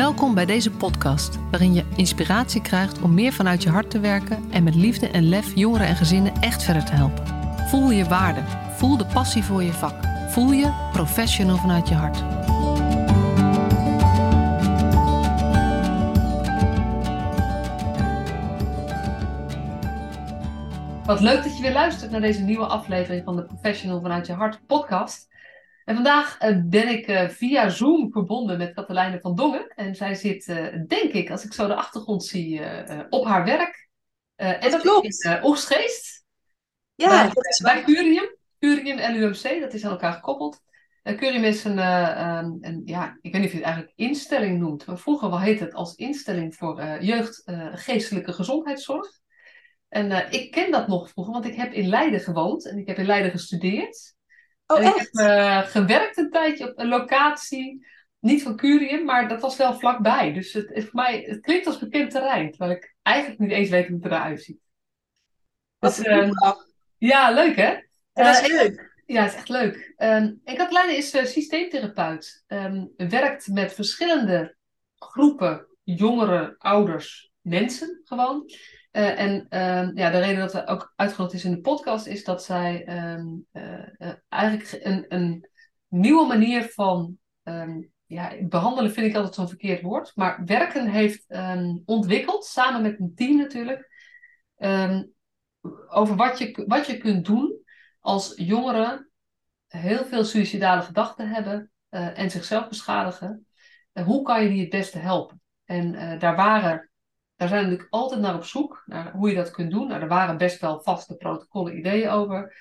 Welkom bij deze podcast, waarin je inspiratie krijgt om meer vanuit je hart te werken en met liefde en lef jongeren en gezinnen echt verder te helpen. Voel je waarde, voel de passie voor je vak, voel je professional vanuit je hart. Wat leuk dat je weer luistert naar deze nieuwe aflevering van de Professional vanuit je hart podcast. En vandaag eh, ben ik eh, via Zoom verbonden met Katelijne van Dongen. En zij zit, eh, denk ik, als ik zo de achtergrond zie, op haar werk. en dat klopt. is in Oegstgeest. Ja, bij, dat is bij Curium. Curium en UMC, dat is aan elkaar gekoppeld. Uh, Curium is een, um, een, ja, ik weet niet of je het eigenlijk instelling noemt. Maar vroeger wel heet het als instelling voor jeugd geestelijke gezondheidszorg. En ik ken dat nog vroeger, want ik heb in Leiden gewoond en ik heb in Leiden gestudeerd. Oh, en ik heb uh, gewerkt een tijdje op een locatie, niet van Curium, maar dat was wel vlakbij. Dus het, het, voor mij, het klinkt als bekend terrein, terwijl ik eigenlijk niet eens weet hoe het eruit ziet. Dus, uh, ja, leuk hè? Ja, dat is uh, leuk. Ja, het is echt leuk. Um, en Katelijne is uh, systeemtherapeut. Um, werkt met verschillende groepen jongeren, ouders, mensen gewoon. Uh, en uh, ja, de reden dat ze ook uitgenodigd is in de podcast is dat zij um, uh, eigenlijk een, een, nieuwe manier van um, ja, behandelen vind ik altijd zo'n verkeerd woord, maar werken heeft ontwikkeld, samen met een team natuurlijk, over wat je, wat je kunt doen als jongeren heel veel suïcidale gedachten hebben en zichzelf beschadigen. hoe kan je die het beste helpen? En daar waren daar zijn we natuurlijk altijd naar op zoek, naar hoe je dat kunt doen. Nou, er waren best wel vaste protocollen, ideeën over.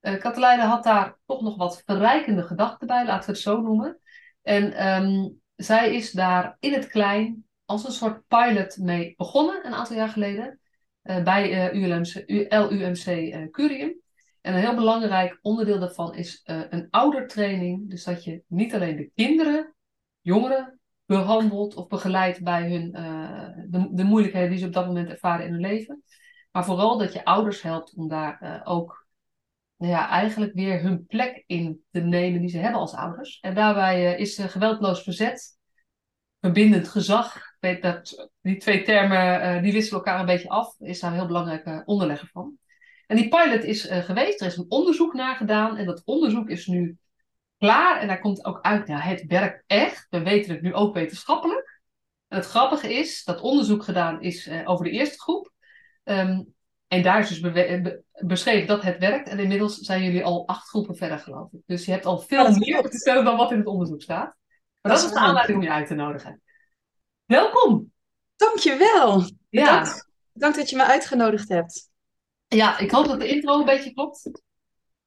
Uh, Katelijne had daar toch nog wat verrijkende gedachten bij, laten we het zo noemen. En um, zij is daar in het klein als een soort pilot mee begonnen, een aantal jaar geleden, uh, bij uh, ULMC, LUMC Curium. En een heel belangrijk onderdeel daarvan is een oudertraining. Dus dat je niet alleen de kinderen, jongeren, behandeld of begeleid bij hun, uh, de, de, moeilijkheden die ze op dat moment ervaren in hun leven. Maar vooral dat je ouders helpt om daar uh, ook nou ja, eigenlijk weer hun plek in te nemen die ze hebben als ouders. En daarbij uh, is geweldloos verzet, verbindend gezag. Weet dat die twee termen die wisselen elkaar een beetje af. Is daar een heel belangrijke onderlegger van. En die pilot is geweest, er is een onderzoek naar gedaan. En dat onderzoek is nu klaar. En daar komt ook uit, nou, het werkt echt. We weten het nu ook wetenschappelijk. En het grappige is, dat onderzoek gedaan is uh, over de eerste groep. Um, en daar is dus be beschreven dat het werkt. En inmiddels zijn jullie al acht groepen verder, geloof ik. Dus je hebt al veel meer te vertellen dan wat in het onderzoek staat. Maar dat, dat is de aanleiding om je uit te nodigen. Welkom! Dankjewel! Ja. Bedankt, bedankt dat je me uitgenodigd hebt. Ja, ik hoop dat de intro een beetje klopt.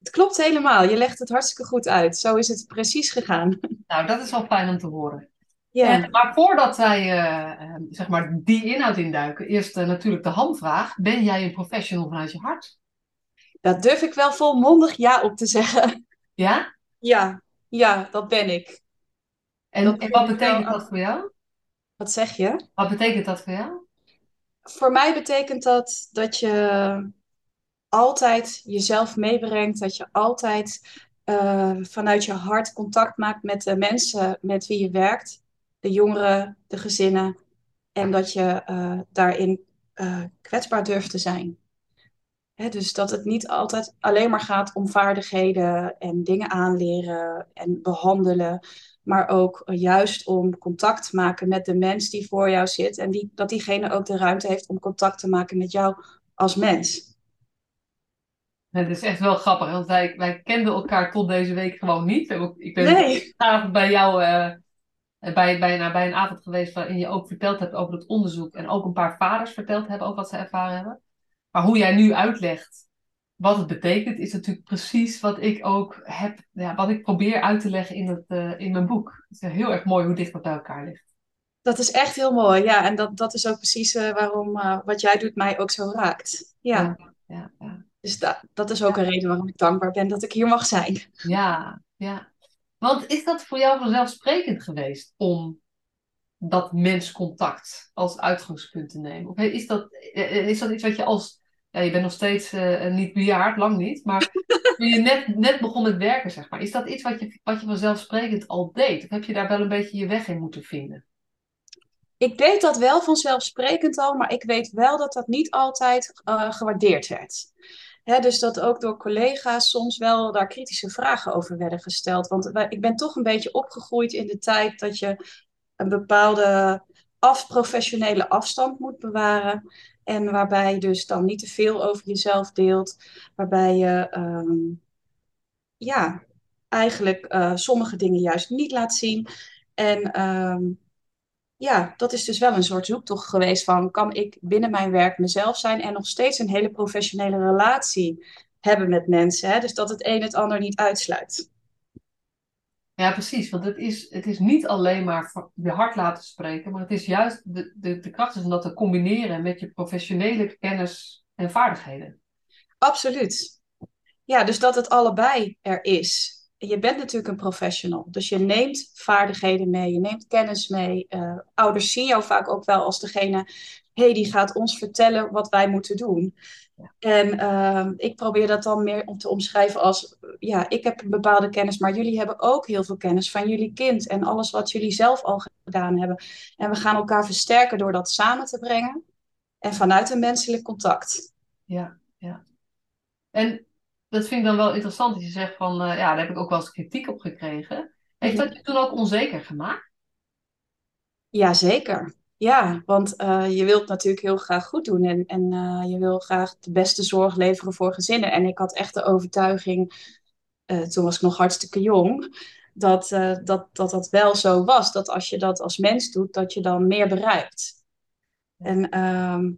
Het klopt helemaal. Je legt het hartstikke goed uit. Zo is het precies gegaan. Nou, dat is wel fijn om te horen. Ja. En, maar voordat wij uh, zeg maar die inhoud induiken, eerst uh, natuurlijk de hamvraag. Ben jij een professional vanuit je hart? Daar durf ik wel volmondig ja op te zeggen. Ja? Ja, ja dat ben ik. En, dat en wat betekent wel... dat voor jou? Wat zeg je? Wat betekent dat voor jou? Voor mij betekent dat dat je altijd jezelf meebrengt, dat je altijd uh, vanuit je hart contact maakt met de mensen met wie je werkt, de jongeren, de gezinnen, en dat je uh, daarin uh, kwetsbaar durft te zijn. Hè, dus dat het niet altijd alleen maar gaat om vaardigheden en dingen aanleren en behandelen, maar ook juist om contact te maken met de mens die voor jou zit en die, dat diegene ook de ruimte heeft om contact te maken met jou als mens. Het is echt wel grappig, want wij, wij kenden elkaar tot deze week gewoon niet. Ik ben nee. bij jou uh, bij, bij, nou, bij een avond geweest waarin je ook verteld hebt over het onderzoek. En ook een paar vaders verteld hebben over wat ze ervaren hebben. Maar hoe jij nu uitlegt wat het betekent, is natuurlijk precies wat ik ook heb, ja, wat ik probeer uit te leggen in, het, uh, in mijn boek. Het is heel erg mooi hoe dicht dat bij elkaar ligt. Dat is echt heel mooi, ja. En dat, dat is ook precies uh, waarom wat jij doet mij ook zo raakt. Ja. ja, ja, ja. Dus dat, dat is ook een reden waarom ik dankbaar ben dat ik hier mag zijn. Ja, ja. Want is dat voor jou vanzelfsprekend geweest om dat menscontact als uitgangspunt te nemen? Of is dat, is dat iets wat je als. Ja, je bent nog steeds uh, niet bejaard, lang niet. Maar toen je net, net begon met werken, zeg maar. Is dat iets wat je, wat je vanzelfsprekend al deed? Of heb je daar wel een beetje je weg in moeten vinden? ik deed dat wel vanzelfsprekend al, maar ik weet wel dat dat niet altijd uh, gewaardeerd werd. Dus dat ook door collega's soms wel daar kritische vragen over werden gesteld. Want ik ben toch een beetje opgegroeid in de tijd dat je een bepaalde af, professionele afstand moet bewaren. En waarbij je dus dan niet te veel over jezelf deelt. Waarbij je um, ja, eigenlijk uh, sommige dingen juist niet laat zien. En um, ja, dat is dus wel een soort zoektocht geweest van kan ik binnen mijn werk mezelf zijn en nog steeds een hele professionele relatie hebben met mensen. Hè? Dus dat het een het ander niet uitsluit. Ja, precies. Want het is, het is niet alleen maar je hart laten spreken, maar het is juist de, de, de kracht is om dat te combineren met je professionele kennis en vaardigheden. Absoluut. Ja, dus dat het allebei er is je bent natuurlijk een professional. Dus je neemt vaardigheden mee, je neemt kennis mee. Uh, ouders zien jou vaak ook wel als degene, hey, die gaat ons vertellen wat wij moeten doen. En uh, ik probeer dat dan meer om te omschrijven als, ja, ik heb een bepaalde kennis, maar jullie hebben ook heel veel kennis van jullie kind en alles wat jullie zelf al gedaan hebben. En we gaan elkaar versterken door dat samen te brengen en vanuit een menselijk contact. Ja, ja. En dat vind ik dan wel interessant dat je zegt van, uh, ja, daar heb ik ook wel eens kritiek op gekregen. Heeft dat je toen ook onzeker gemaakt? Jazeker. Ja, want uh, je wilt natuurlijk heel graag goed doen en, en uh, je wil graag de beste zorg leveren voor gezinnen. En ik had echt de overtuiging, toen was ik nog hartstikke jong, dat, dat, dat dat wel zo was. Dat als je dat als mens doet, dat je dan meer bereikt. En, ehm,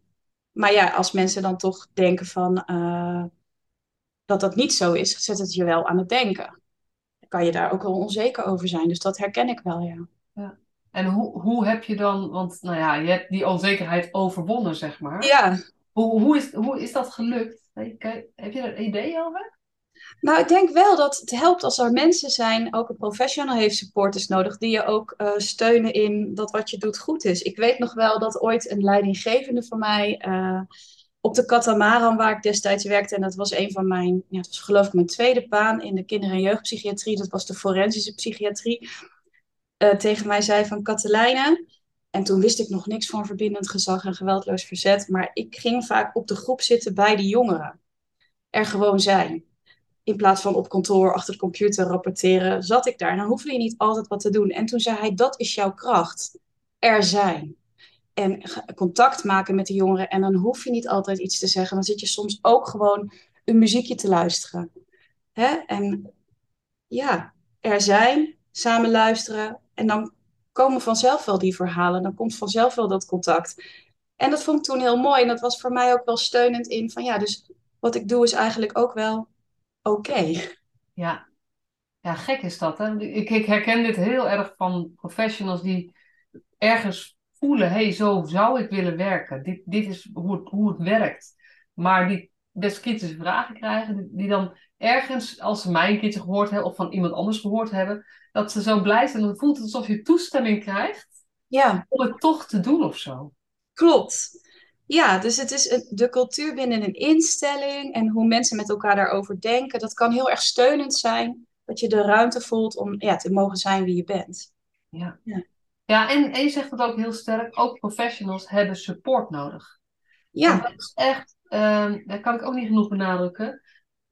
maar ja, als mensen dan toch denken van dat dat niet zo is, zet het je wel aan het denken. Dan kan je daar ook wel onzeker over zijn. Dus dat herken ik wel, ja. ja. En hoe, hoe heb je dan, want nou ja, je hebt die onzekerheid overwonnen, zeg maar. Ja. Hoe, hoe, is, hoe is dat gelukt? Heb je er een idee over? Nou, ik denk wel dat het helpt als er mensen zijn, ook een professional heeft supporters nodig, die je ook uh, steunen in dat wat je doet goed is. Ik weet nog wel dat ooit een leidinggevende van mij uh, op de Katamaran waar ik destijds werkte. En dat was een van mijn, ja, dat was geloof ik mijn tweede baan in de kinder- en jeugdpsychiatrie. Dat was de forensische psychiatrie. Uh, tegen mij zei van Katelijne. En toen wist ik nog niks van verbindend gezag en geweldloos verzet. Maar ik ging vaak op de groep zitten bij die jongeren. Er gewoon zijn. In plaats van op kantoor achter de computer rapporteren, zat ik daar. En dan hoefde je niet altijd wat te doen. En toen zei hij, dat is jouw kracht. Er zijn en contact maken met de jongeren. En dan hoef je niet altijd iets te zeggen. Dan zit je soms ook gewoon een muziekje te luisteren. Hè? En ja, er zijn, samen luisteren. En dan komen vanzelf wel die verhalen. Dan komt vanzelf wel dat contact. En dat vond ik toen heel mooi. En dat was voor mij ook wel steunend in van ja, dus wat ik doe is eigenlijk ook wel oké. Ja. ja, gek is dat. Hè? Ik, ik herken dit heel erg van professionals die ergens voelen, hey, zo zou ik willen werken. Dit, dit is hoe het, hoe het werkt. Maar die best kritische vragen krijgen, die, dan ergens, als ze mij een keertje gehoord hebben of van iemand anders gehoord hebben, dat ze zo blij zijn. Dan voelt het alsof je toestemming krijgt ja. om het toch te doen of zo. Klopt. Ja, dus het is de cultuur binnen een instelling en hoe mensen met elkaar daarover denken. Dat kan heel erg steunend zijn, dat je de ruimte voelt om ja, te mogen zijn wie je bent. Ja. ja. Ja, en, en je zegt het ook heel sterk, ook professionals hebben support nodig. Ja. dat is echt, um, dat kan ik ook niet genoeg benadrukken.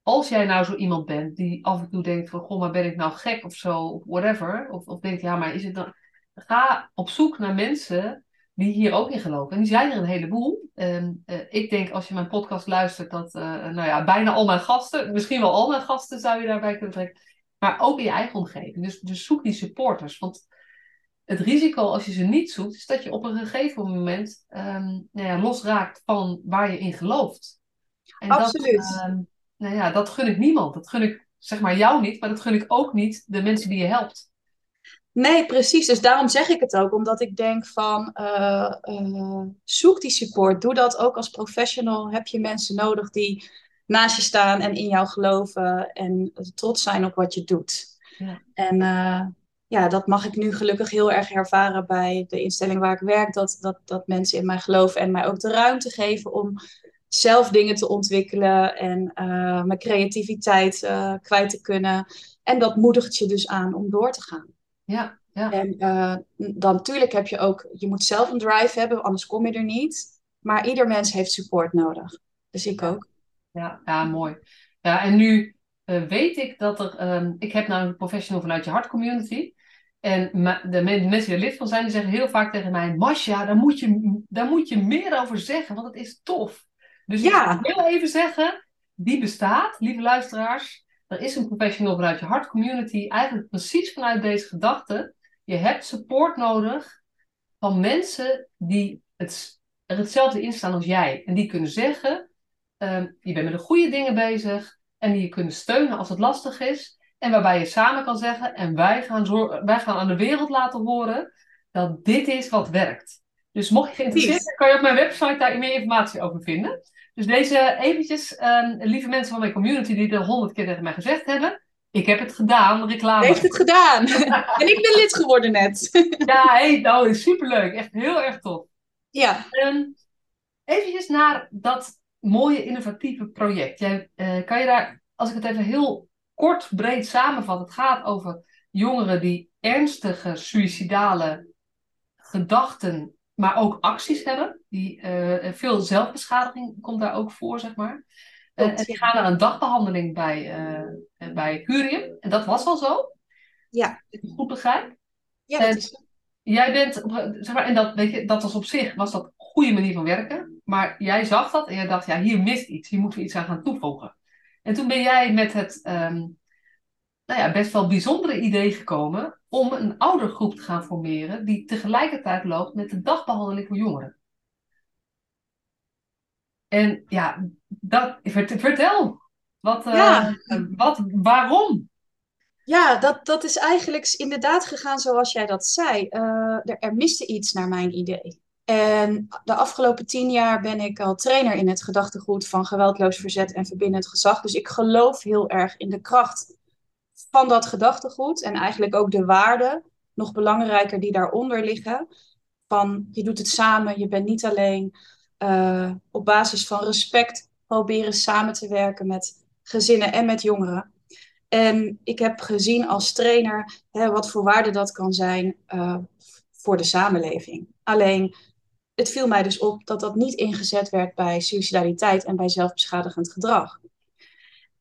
Als jij nou zo iemand bent die af en toe denkt van, goh, maar ben ik nou gek of zo, of whatever. Of, of denkt, ja, maar is het dan... Ga op zoek naar mensen die hier ook in geloven. En die zijn er een heleboel. Um, uh, ik denk, als je mijn podcast luistert, dat, uh, nou ja, bijna al mijn gasten, misschien wel al mijn gasten zou je daarbij kunnen trekken. Maar ook in je eigen omgeving. Dus, dus zoek die supporters. Want het risico als je ze niet zoekt, is dat je op een gegeven moment um, nou ja, losraakt van waar je in gelooft. En Absoluut. Dat, um, nou ja, dat gun ik niemand. Dat gun ik, zeg maar, jou niet, maar dat gun ik ook niet de mensen die je helpt. Nee, precies. Dus daarom zeg ik het ook, omdat ik denk van uh, uh, zoek die support. Doe dat ook als professional. Heb je mensen nodig die naast je staan en in jou geloven en trots zijn op wat je doet. Ja. En uh, ja, dat mag ik nu gelukkig heel erg ervaren bij de instelling waar ik werk. Dat, dat, dat mensen in mij geloven en mij ook de ruimte geven om zelf dingen te ontwikkelen en uh, mijn creativiteit uh, kwijt te kunnen. En dat moedigt je dus aan om door te gaan. Ja, ja. En uh, dan natuurlijk heb je ook, je moet zelf een drive hebben, anders kom je er niet. Maar ieder mens heeft support nodig. Dus ik ook. Ja, ja mooi. Ja, en nu weet ik dat er, um, ik heb nou een professional vanuit je hart community. En de mensen die er lid van zijn, die zeggen heel vaak tegen mij: Masja, daar moet je, daar moet je meer over zeggen, want het is tof. Dus ja. ik wil even zeggen: die bestaat, lieve luisteraars. Er is een professional vanuit je hart community, eigenlijk precies vanuit deze gedachte. Je hebt support nodig van mensen die het, er hetzelfde in staan als jij. En die kunnen zeggen: uh, je bent met de goede dingen bezig. En die je kunnen steunen als het lastig is. En waarbij je samen kan zeggen, en wij gaan, wij gaan aan de wereld laten horen dat dit is wat werkt. Dus mocht je geïnteresseerd zijn, kan je op mijn website daar meer informatie over vinden. Dus deze eventjes, um, lieve mensen van mijn community die het honderd keer tegen mij gezegd hebben. Ik heb het gedaan, reclame. Heeft het gedaan. en ik ben lid geworden net. ja, hey, nou, is superleuk. Echt heel erg tof. Ja. Um, eventjes naar dat mooie innovatieve project. Jij, uh, kan je daar, als ik het even heel kort, breed samenvat. Het gaat over jongeren die ernstige suïcidale gedachten, maar ook acties hebben. Die, uh, veel zelfbeschadiging komt daar ook voor, zeg maar. Uh, en die gaan naar een dagbehandeling bij, uh, bij Curium. En dat was al zo. Ja. Ik goed begrijp. Ja, is Jij bent, zeg maar, en dat, weet je, dat was op zich was dat een goede manier van werken. Maar jij zag dat en jij dacht, ja, hier mist iets. Hier moeten we iets aan gaan toevoegen. En toen ben jij met het um, nou ja, best wel bijzondere idee gekomen om een oudergroep te gaan formeren die tegelijkertijd loopt met de dagbehandeling voor jongeren. En ja, dat, vertel. Wat, uh, ja. wat, waarom? Ja, dat, dat is eigenlijk inderdaad gegaan zoals jij dat zei. Uh, er, er miste iets naar mijn idee. En de afgelopen tien jaar ben ik al trainer in het gedachtegoed van geweldloos verzet en verbindend gezag. Dus ik geloof heel erg in de kracht van dat gedachtegoed en eigenlijk ook de waarden, nog belangrijker, die daaronder liggen. Van je doet het samen, je bent niet alleen. Uh, op basis van respect proberen samen te werken met gezinnen en met jongeren. En ik heb gezien als trainer hè, wat voor waarde dat kan zijn uh, voor de samenleving. Alleen het viel mij dus op dat dat niet ingezet werd bij suicidaliteit en bij zelfbeschadigend gedrag.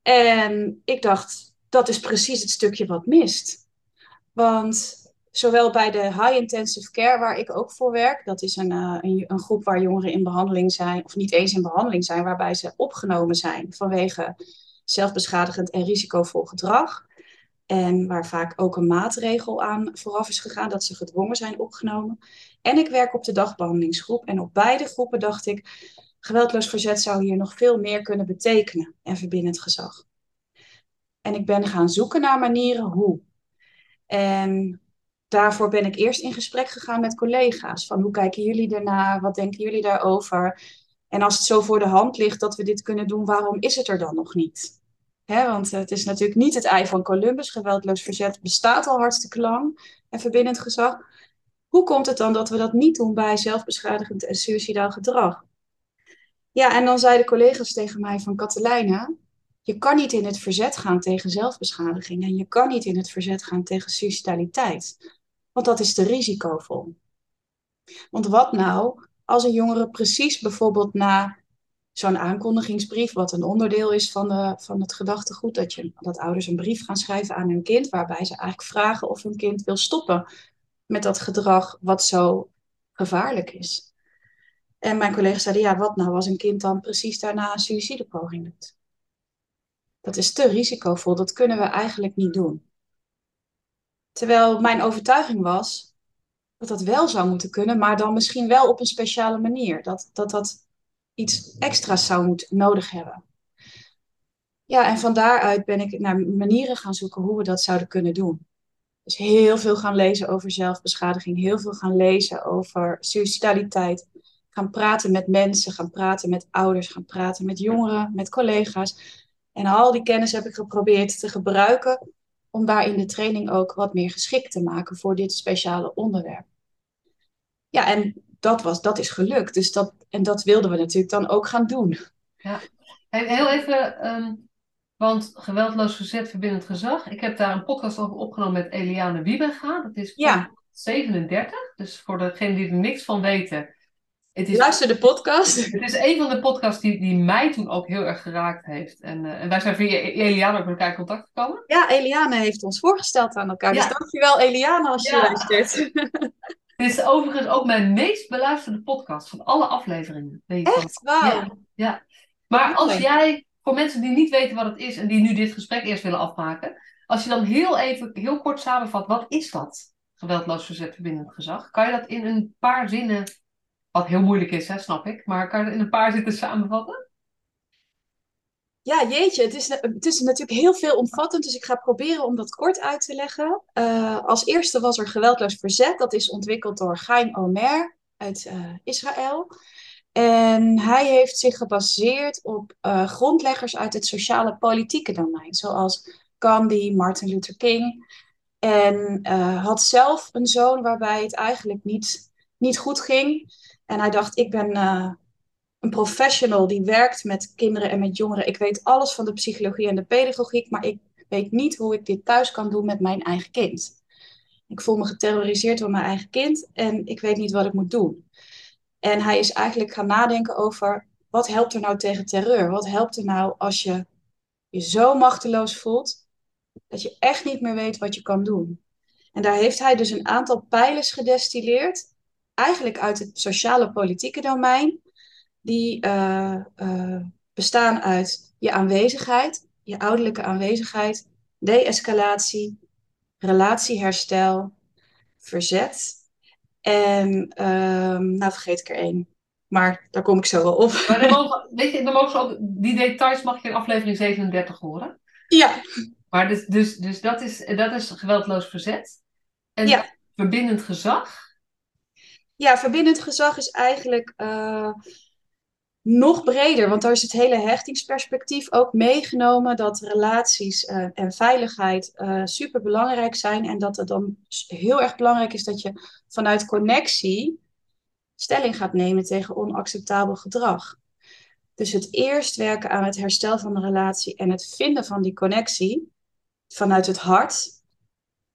En ik dacht, dat is precies het stukje wat mist. Want zowel bij de high intensive care, waar ik ook voor werk, dat is een, een, een, groep waar jongeren in behandeling zijn, of niet eens in behandeling zijn, waarbij ze opgenomen zijn vanwege zelfbeschadigend en risicovol gedrag. En waar vaak ook een maatregel aan vooraf is gegaan dat ze gedwongen zijn opgenomen. En ik werk op de dagbehandelingsgroep. En op beide groepen dacht ik, geweldloos verzet zou hier nog veel meer kunnen betekenen en verbindend gezag. En ik ben gaan zoeken naar manieren hoe. En daarvoor ben ik eerst in gesprek gegaan met collega's. Van hoe kijken jullie ernaar? Wat denken jullie daarover? En als het zo voor de hand ligt dat we dit kunnen doen, waarom is het er dan nog niet? want het is natuurlijk niet het ei van Columbus. Geweldloos verzet bestaat al hartstikke lang en verbindend gezag. Hoe komt het dan dat we dat niet doen bij zelfbeschadigend en suicidaal gedrag? Ja, en dan zeiden collega's tegen mij van Katelijne, je kan niet in het verzet gaan tegen zelfbeschadiging en je kan niet in het verzet gaan tegen suicidaliteit, want dat is te risicovol. Want wat nou als een jongere precies bijvoorbeeld na zo'n aankondigingsbrief, wat een onderdeel is van, van het gedachtegoed, dat, je, dat ouders een brief gaan schrijven aan hun kind, waarbij ze eigenlijk vragen of hun kind wil stoppen met dat gedrag wat zo gevaarlijk is. En mijn collega's zeiden, ja, wat nou als een kind dan precies daarna een suïcidepoging doet? Dat is te risicovol, dat kunnen we eigenlijk niet doen. Terwijl mijn overtuiging was dat dat wel zou moeten kunnen, maar dan misschien wel op een speciale manier. Dat dat, dat iets extra's zou moeten nodig hebben. Ja, en van daaruit ben ik naar manieren gaan zoeken hoe we dat zouden kunnen doen. Dus heel veel gaan lezen over zelfbeschadiging, heel veel gaan lezen over suicidaliteit. Gaan praten met mensen, gaan praten met ouders, gaan praten met jongeren, met collega's. En al die kennis heb ik geprobeerd te gebruiken om daar in de training ook wat meer geschikt te maken voor dit speciale onderwerp. Ja, en dat, was, dat is gelukt. Dus dat, en dat wilden we natuurlijk dan ook gaan doen. Ja, heel even, um, Want geweldloos verzet verbindend gezag. Ik heb daar een podcast over opgenomen met Eliane Wiebenga. Dat is Ja. 37. Dus voor degenen die er niks van weten. Het is, Luister de podcast. het is een van de podcasts die, die mij toen ook heel erg geraakt heeft. En, eh, en wij zijn via Eliane ook met elkaar in contact gekomen. Ja, Eliane heeft ons voorgesteld aan elkaar. Ja. Dus dankjewel Eliane als je Ja. luistert. Het is overigens ook mijn meest beluisterde podcast van alle afleveringen. Weet je van- Echt? Wauw. Ja, ja. Maar als jij, voor mensen die niet weten wat het is en die nu dit gesprek eerst willen afmaken, als je dan heel even, heel kort samenvat, wat is dat? Geweldloos verzet verbindend gezag. Kan je dat in een paar zinnen, wat heel moeilijk is, hè, snap ik, maar kan je dat in een paar zinnen samenvatten? Ja, jeetje, het is, het is natuurlijk heel veelomvattend, dus ik ga proberen om dat kort uit te leggen. Eh, als eerste was er geweldloos verzet, dat is ontwikkeld door Chaim Omer uit eh, Israël. En hij heeft zich gebaseerd op eh, grondleggers uit het sociale politieke domein, zoals Gandhi, Martin Luther King. En eh, had zelf een zoon waarbij het eigenlijk niet, niet goed ging. En hij dacht, ik ben eh, een professional die werkt met kinderen en met jongeren. Ik weet alles van de psychologie en de pedagogiek, maar ik weet niet hoe ik dit thuis kan doen met mijn eigen kind. Ik voel me geterroriseerd door mijn eigen kind en ik weet niet wat ik moet doen. En hij is eigenlijk gaan nadenken over wat helpt er nou tegen terreur? Wat helpt er nou als je je zo machteloos voelt dat je echt niet meer weet wat je kan doen? En daar heeft hij dus een aantal pijlers gedestilleerd, eigenlijk uit het sociale politieke domein, die eh, eh, bestaan uit je aanwezigheid, je ouderlijke aanwezigheid, de-escalatie, relatieherstel, verzet en ehm, nou vergeet ik er één. Maar daar kom ik zo wel op. Maar dan mogen, weet je, dan mogen ze die details mag je in aflevering 37 horen. Ja, Maar dus, dus, dus dat, is, dat is geweldloos verzet. En Ja. verbindend gezag. ja, verbindend gezag is eigenlijk eh, nog breder, want daar is het hele hechtingsperspectief ook meegenomen dat relaties eh, en veiligheid eh super belangrijk zijn en dat het dan heel erg belangrijk is dat je vanuit connectie stelling gaat nemen tegen onacceptabel gedrag. Dus het eerst werken aan het herstel van de relatie en het vinden van die connectie vanuit het hart.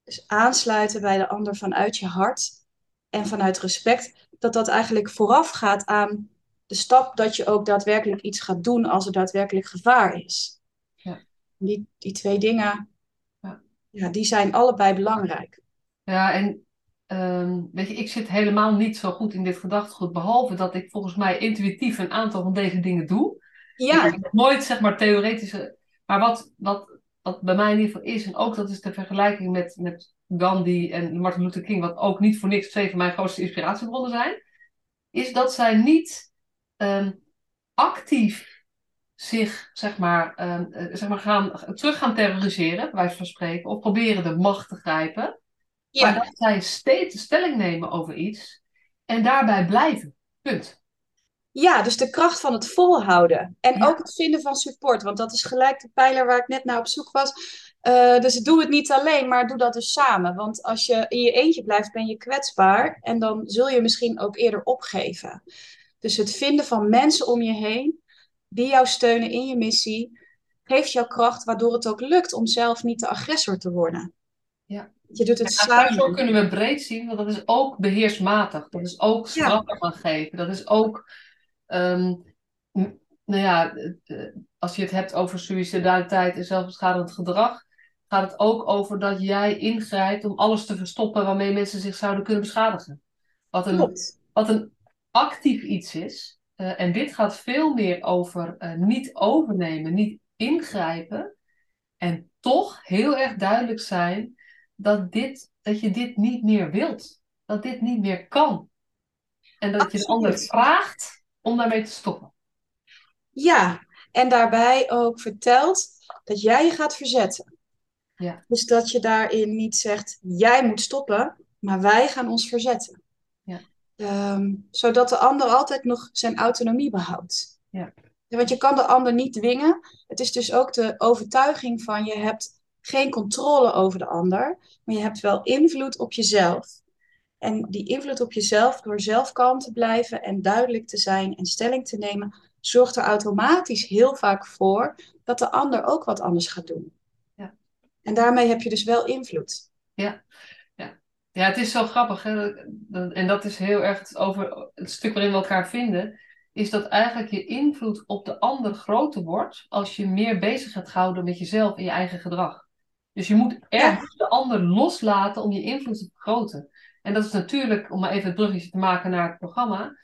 Dus aansluiten bij de ander vanuit je hart en vanuit respect, dat dat eigenlijk vooraf gaat aan de stap dat je ook daadwerkelijk iets gaat doen als er daadwerkelijk gevaar is. Ja. Die, die twee dingen, Ja. ja, die zijn allebei belangrijk. Ja, en ehm, weet je, ik zit helemaal niet zo goed in dit gedachtegoed, behalve dat ik volgens mij intuïtief een aantal van deze dingen doe. Ik Ja, heb nooit, zeg maar, theoretische. Maar wat, wat, wat bij mij in ieder geval is, en ook dat is de vergelijking met, met Gandhi en Martin Luther King, wat ook niet voor niks twee van mijn grootste inspiratiebronnen zijn, is dat zij niet ehm, actief zich, zeg maar, ehm, eh, zeg maar gaan, terug gaan terroriseren, bij wijze van spreken, of proberen de macht te grijpen. Maar dat zij steeds stelling nemen over iets en daarbij blijven. Punt. ja, dus de kracht van het volhouden. En Ja. ook het vinden van support, want dat is gelijk de pijler waar ik net naar op zoek was. Eh, dus doe het niet alleen, maar doe dat dus samen. Want als je in je eentje blijft, ben je kwetsbaar en dan zul je misschien ook eerder opgeven. Dus het vinden van mensen om je heen die jou steunen in je missie, geeft jou kracht, waardoor het ook lukt om zelf niet de agressor te worden. Ja. Je doet het samen. kunnen we breed zien, want dat is ook beheersmatig. Dat is ook straffen gaan geven. Dat is ook, ehm, nou ja, eh, eh, als je het hebt over suicidaliteit en zelfbeschadigend gedrag, gaat het ook over dat jij ingrijpt om alles te verstoppen waarmee mensen zich zouden kunnen beschadigen. Wat een, Klopt. wat een actief iets is. Eh, en dit gaat veel meer over eh, niet overnemen, niet ingrijpen. En toch heel erg duidelijk zijn dat, dit, dat je dit niet meer wilt. Dat dit niet meer kan. En dat je de ander vraagt om daarmee te stoppen. Ja, en daarbij ook vertelt dat jij je gaat verzetten. Ja. Dus dat je daarin niet zegt, jij moet stoppen, maar wij gaan ons verzetten. Ehm, zodat de ander altijd nog zijn autonomie behoudt. Ja. Ja, Want je kan de ander niet dwingen. Het is dus ook de overtuiging van je hebt geen controle over de ander, maar je hebt wel invloed op jezelf. En die invloed op jezelf door zelf kalm te blijven en duidelijk te zijn en stelling te nemen, zorgt er automatisch heel vaak voor dat de ander ook wat anders gaat doen. Ja. En daarmee heb je dus wel invloed. Ja, ja. het is zo grappig. Hè? En dat is heel erg over het stuk waarin we elkaar vinden. Is dat eigenlijk je invloed op de ander groter wordt als je meer bezig gaat houden met jezelf en je eigen gedrag. Dus je moet ergens de ander loslaten om je invloed te vergroten. En dat is natuurlijk, om maar even het bruggetje te maken naar het programma,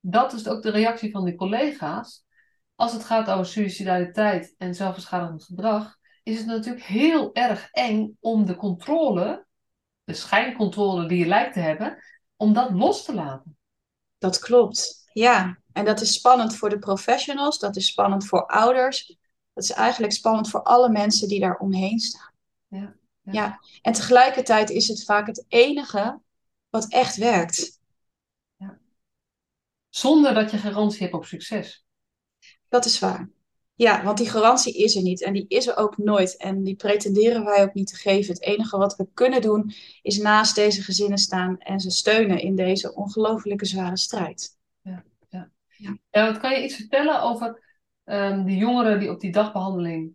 dat is ook de reactie van de collega's. Als het gaat over suicidaliteit en zelfbeschadigend gedrag, is het natuurlijk heel erg eng om de controle, de schijncontrole die je lijkt te hebben, om dat los te laten. Dat klopt, ja. En dat is spannend voor de professionals, dat is spannend voor ouders. Dat is eigenlijk spannend voor alle mensen die daar omheen staan. Ja, ja. ja. en tegelijkertijd is het vaak het enige wat echt werkt. Ja. Zonder dat je garantie hebt op succes. Dat is waar. Ja, want die garantie is er niet en die is er ook nooit en die pretenderen wij ook niet te geven. Het enige wat we kunnen doen is naast deze gezinnen staan en ze steunen in deze ongelooflijke zware strijd. Ja, ja. ja. ja wat kan je iets vertellen over um, die jongeren die op die dagbehandeling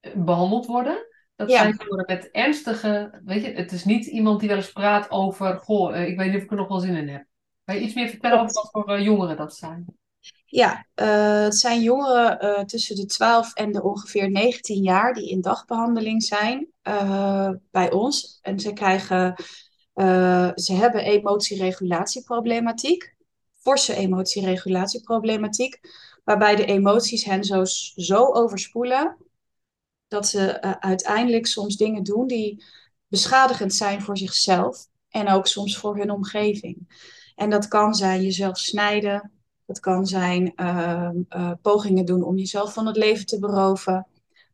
eh, behandeld worden? Dat zijn jongeren met ernstige, weet je, het is niet iemand die wel eens praat over, goh, eh, ik weet niet of ik er nog wel zin in heb. Kan je iets meer vertellen over wat voor uh, jongeren dat zijn? Ja, uh, het zijn jongeren tussen de 12 en de ongeveer 19 jaar die in dagbehandeling zijn bij ons. En ze krijgen, ze hebben emotieregulatieproblematiek, forse emotieregulatieproblematiek, waarbij de emoties hen zo, zo overspoelen dat ze uiteindelijk soms dingen doen die beschadigend zijn voor zichzelf en ook soms voor hun omgeving. En dat kan zijn jezelf snijden, dat kan zijn uh, uh, pogingen doen om jezelf van het leven te beroven,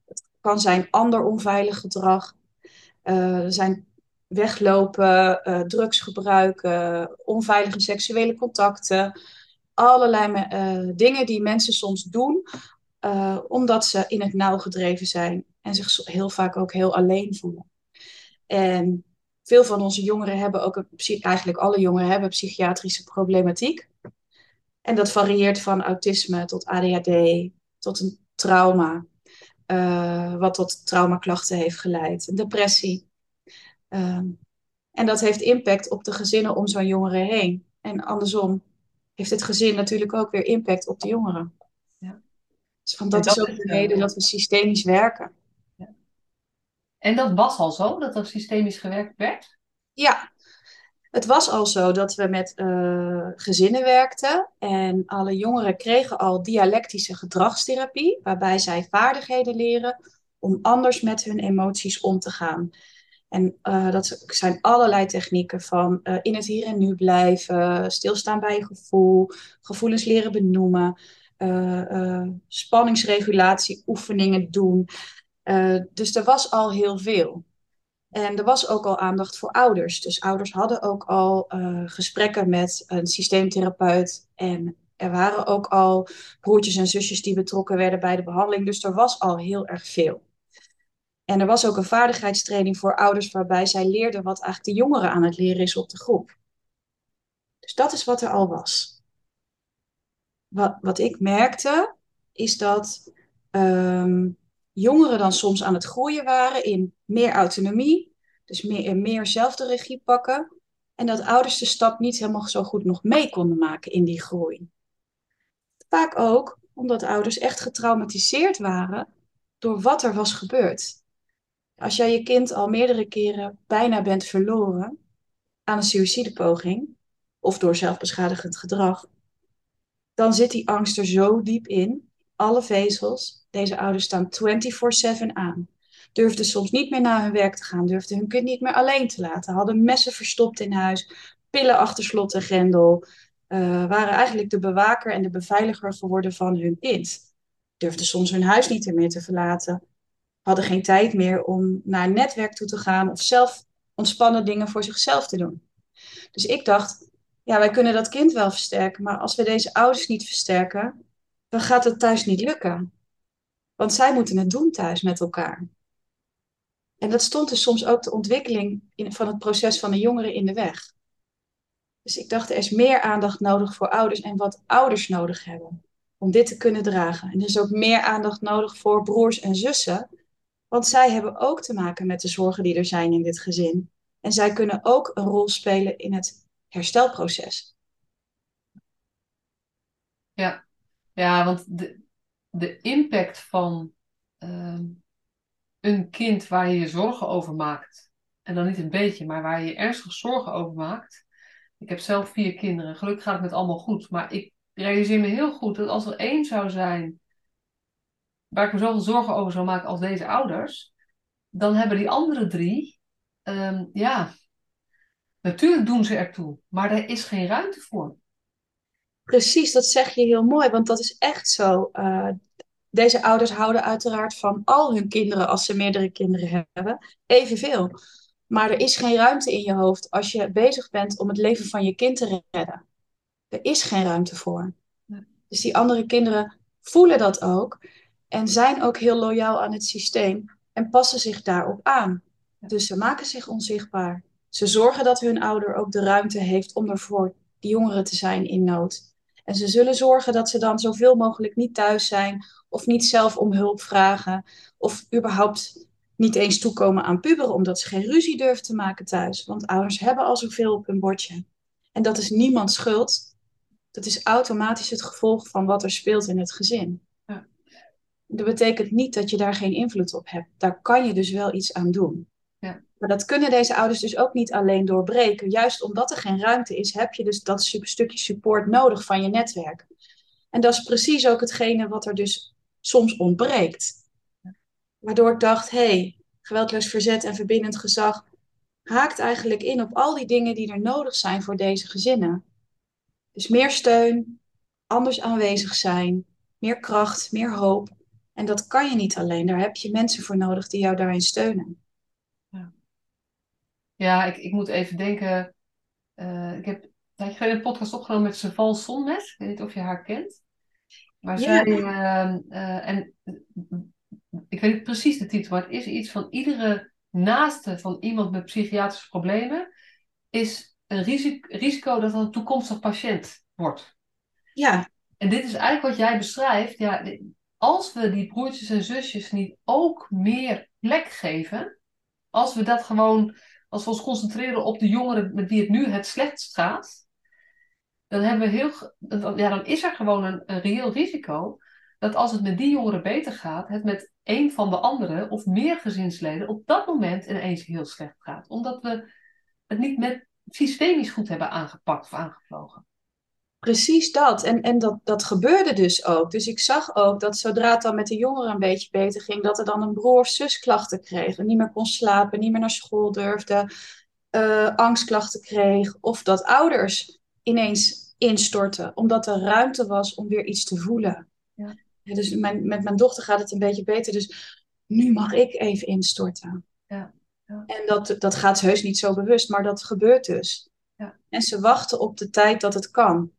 het kan zijn ander onveilig gedrag, er zijn weglopen, drugs gebruiken, onveilige seksuele contacten, allerlei dingen die mensen soms doen omdat ze in het nauw gedreven zijn en zich heel vaak ook heel alleen voelen. En veel van onze jongeren hebben ook, een, eigenlijk alle jongeren hebben psychiatrische problematiek. En dat varieert van autisme tot ADHD, tot een trauma, uh, wat tot traumaklachten heeft geleid, depressie. Uh, en dat heeft impact op de gezinnen om zo'n jongere heen. En andersom heeft het gezin natuurlijk ook weer impact op de jongeren. Dus van, dat, dat, is ook de reden dat we systemisch werken. Ja. En dat was al zo, dat er systemisch gewerkt werd? Ja, het was al zo dat we met uh, gezinnen werkten en alle jongeren kregen al dialectische gedragstherapie, waarbij zij vaardigheden leren om anders met hun emoties om te gaan. En uh, dat zijn allerlei technieken van uh, in het hier en nu blijven, stilstaan bij je gevoel, gevoelens leren benoemen, spanningsregulatie oefeningen doen. Dus er was al heel veel. En er was ook al aandacht voor ouders. Dus ouders hadden ook al gesprekken met een systeemtherapeut. En er waren ook al broertjes en zusjes die betrokken werden bij de behandeling. Dus er was al heel erg veel. En er was ook een vaardigheidstraining voor ouders waarbij zij leerden wat eigenlijk de jongeren aan het leren is op de groep. Dus dat is wat er al was wat, wat ik merkte, is dat ehm, jongeren dan soms aan het groeien waren in meer autonomie, dus meer, meer zelf de regie pakken. En dat ouders de stap niet helemaal zo goed nog mee konden maken in die groei. Vaak ook omdat ouders echt getraumatiseerd waren door wat er was gebeurd. Als jij je kind al meerdere keren bijna bent verloren aan een suïcidepoging of door zelfbeschadigend gedrag, dan zit die angst er zo diep in. Alle vezels, deze ouders staan 24/7 aan. Durfden soms niet meer naar hun werk te gaan, durfden hun kind niet meer alleen te laten, hadden messen verstopt in huis, pillen achter slot en grendel, uh, waren eigenlijk de bewaker en de beveiliger geworden van hun kind. Durfden soms hun huis niet meer te verlaten, hadden geen tijd meer om naar een netwerk toe te gaan of zelf ontspannen dingen voor zichzelf te doen. Dus ik dacht, ja, wij kunnen dat kind wel versterken, maar als we deze ouders niet versterken, dan gaat het thuis niet lukken. Want zij moeten het doen thuis met elkaar. En dat stond dus soms ook de ontwikkeling in, van het proces van de jongeren in de weg. Dus ik dacht, er is meer aandacht nodig voor ouders en wat ouders nodig hebben. om dit te kunnen dragen. En er is ook meer aandacht nodig voor broers en zussen, want zij hebben ook te maken met de zorgen die er zijn in dit gezin. En zij kunnen ook een rol spelen in het herstelproces. Ja, ja want de, de impact van ehm, een kind waar je je zorgen over maakt, en dan niet een beetje, maar waar je je ernstig zorgen over maakt. Ik heb zelf vier kinderen, gelukkig gaat het met allemaal goed, maar ik realiseer me heel goed dat als er één zou zijn waar ik me zoveel zorgen over zou maken als deze ouders, dan hebben die andere drie, ehm, ja, natuurlijk doen ze ertoe, maar er is geen ruimte voor. Precies, dat zeg je heel mooi, want dat is echt zo. Uh, deze ouders houden uiteraard van al hun kinderen, als ze meerdere kinderen hebben, evenveel. Maar er is geen ruimte in je hoofd als je bezig bent om het leven van je kind te redden. Er is geen ruimte voor. Dus die andere kinderen voelen dat ook en zijn ook heel loyaal aan het systeem en passen zich daarop aan. Dus ze maken zich onzichtbaar. Ze zorgen dat hun ouder ook de ruimte heeft om er voor die jongeren te zijn in nood. En ze zullen zorgen dat ze dan zoveel mogelijk niet thuis zijn of niet zelf om hulp vragen of überhaupt niet eens toekomen aan puberen omdat ze geen ruzie durven te maken thuis. Want ouders hebben al zoveel op hun bordje. En dat is niemands schuld. Dat is automatisch het gevolg van wat er speelt in het gezin. Ja. Dat betekent niet dat je daar geen invloed op hebt. Daar kan je dus wel iets aan doen. Maar dat kunnen deze ouders dus ook niet alleen doorbreken. Juist omdat er geen ruimte is, heb je dus dat stukje support nodig van je netwerk. En dat is precies ook hetgene wat er dus soms ontbreekt. Waardoor ik dacht, hé, hey, geweldloos verzet en verbindend gezag haakt eigenlijk in op al die dingen die er nodig zijn voor deze gezinnen. Dus meer steun, anders aanwezig zijn, meer kracht, meer hoop. En dat kan je niet alleen. Daar heb je mensen voor nodig die jou daarin steunen. Ja, ik, ik moet even denken. Uh, ik heb ik een podcast opgenomen met Seval Sonnet. Ik weet niet of je haar kent. Maar zij, uh, uh, en ik weet niet precies de titel, maar het is iets van iedere naaste van iemand met psychiatrische problemen is een risico, risico dat dat een toekomstig patiënt wordt. Ja. En dit is eigenlijk wat jij beschrijft. Ja, als we die broertjes en zusjes niet ook meer plek geven, als we dat gewoon, als we ons concentreren op de jongeren met wie het nu het slechtst gaat, dan, hebben we heel, ja, dan is er gewoon een, een reëel risico dat als het met die jongeren beter gaat, het met een van de anderen of meer gezinsleden op dat moment ineens heel slecht gaat. Omdat we het niet met systemisch goed hebben aangepakt of aangevlogen. Precies dat. En, en dat, dat gebeurde dus ook. Dus ik zag ook dat zodra het dan met de jongeren een beetje beter ging, dat er dan een broer of zus klachten kreeg. En niet meer kon slapen, niet meer naar school durfde, uh, angstklachten kreeg. Of dat ouders ineens instortten, omdat er ruimte was om weer iets te voelen. Ja. Ja, dus mijn, met mijn dochter gaat het een beetje beter. Dus nu mag ik even instorten. Ja, ja. En dat, dat gaat heus niet zo bewust, maar dat gebeurt dus. Ja. En ze wachten op de tijd dat het kan.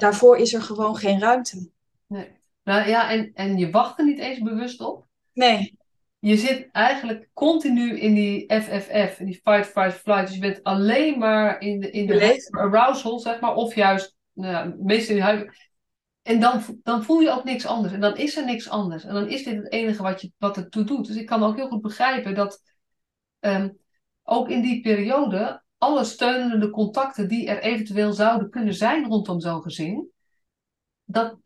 Ja. Daarvoor is er gewoon geen ruimte. Nee. Nou ja, en, en je wacht er niet eens bewust op. Nee. Je zit eigenlijk continu in die FFF, in die fight, fight, flight. Dus je bent alleen maar in de, in de arousal, zeg maar. Of juist, nou, meestal in en dan, dan voel je ook niks anders. En dan is er niks anders. En dan is dit het enige wat, je, wat het toe doet. Dus ik kan ook heel goed begrijpen dat ehm, ook in die periode alle steunende contacten die er eventueel zouden kunnen zijn rondom zo'n gezin, dat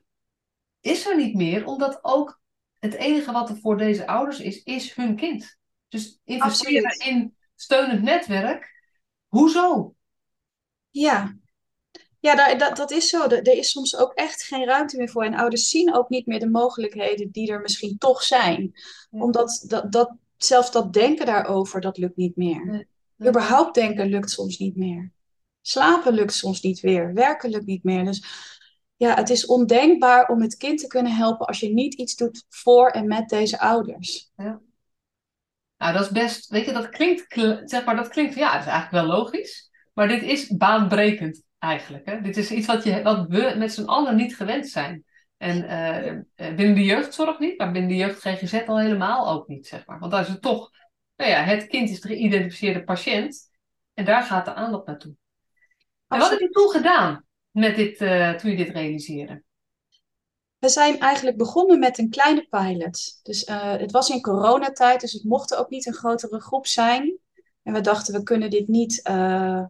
is er niet meer, omdat ook het enige wat er voor deze ouders is, is hun kind. Dus investeren in steunend netwerk, hoezo? Ja, ja, dat, dat is zo. Er is soms ook echt geen ruimte meer voor. En ouders zien ook niet meer de mogelijkheden die er misschien toch zijn. Omdat dat, dat, zelfs dat denken daarover, dat lukt niet meer. Überhaupt denken lukt soms niet meer. Slapen lukt soms niet weer. Werken lukt niet meer. Dus ja, het is ondenkbaar om het kind te kunnen helpen als je niet iets doet voor en met deze ouders. Ja. Nou, dat is best, weet je, dat klinkt, zeg maar, dat klinkt, ja, dat is eigenlijk wel logisch. Maar dit is baanbrekend eigenlijk. Hè? Dit is iets wat, je, wat we met z'n allen niet gewend zijn. En uh, binnen de jeugdzorg niet, maar binnen de jeugd GGZ al helemaal ook niet, zeg maar. Want daar is het toch, nou ja, het kind is de geïdentificeerde patiënt en daar gaat de aandacht naartoe. En wat heb je toen gedaan met dit, uh, toen je dit realiseerde? We zijn eigenlijk begonnen met een kleine pilot. Dus uh, het was in coronatijd, dus het mocht ook niet een grotere groep zijn. En we dachten, we kunnen dit niet uh,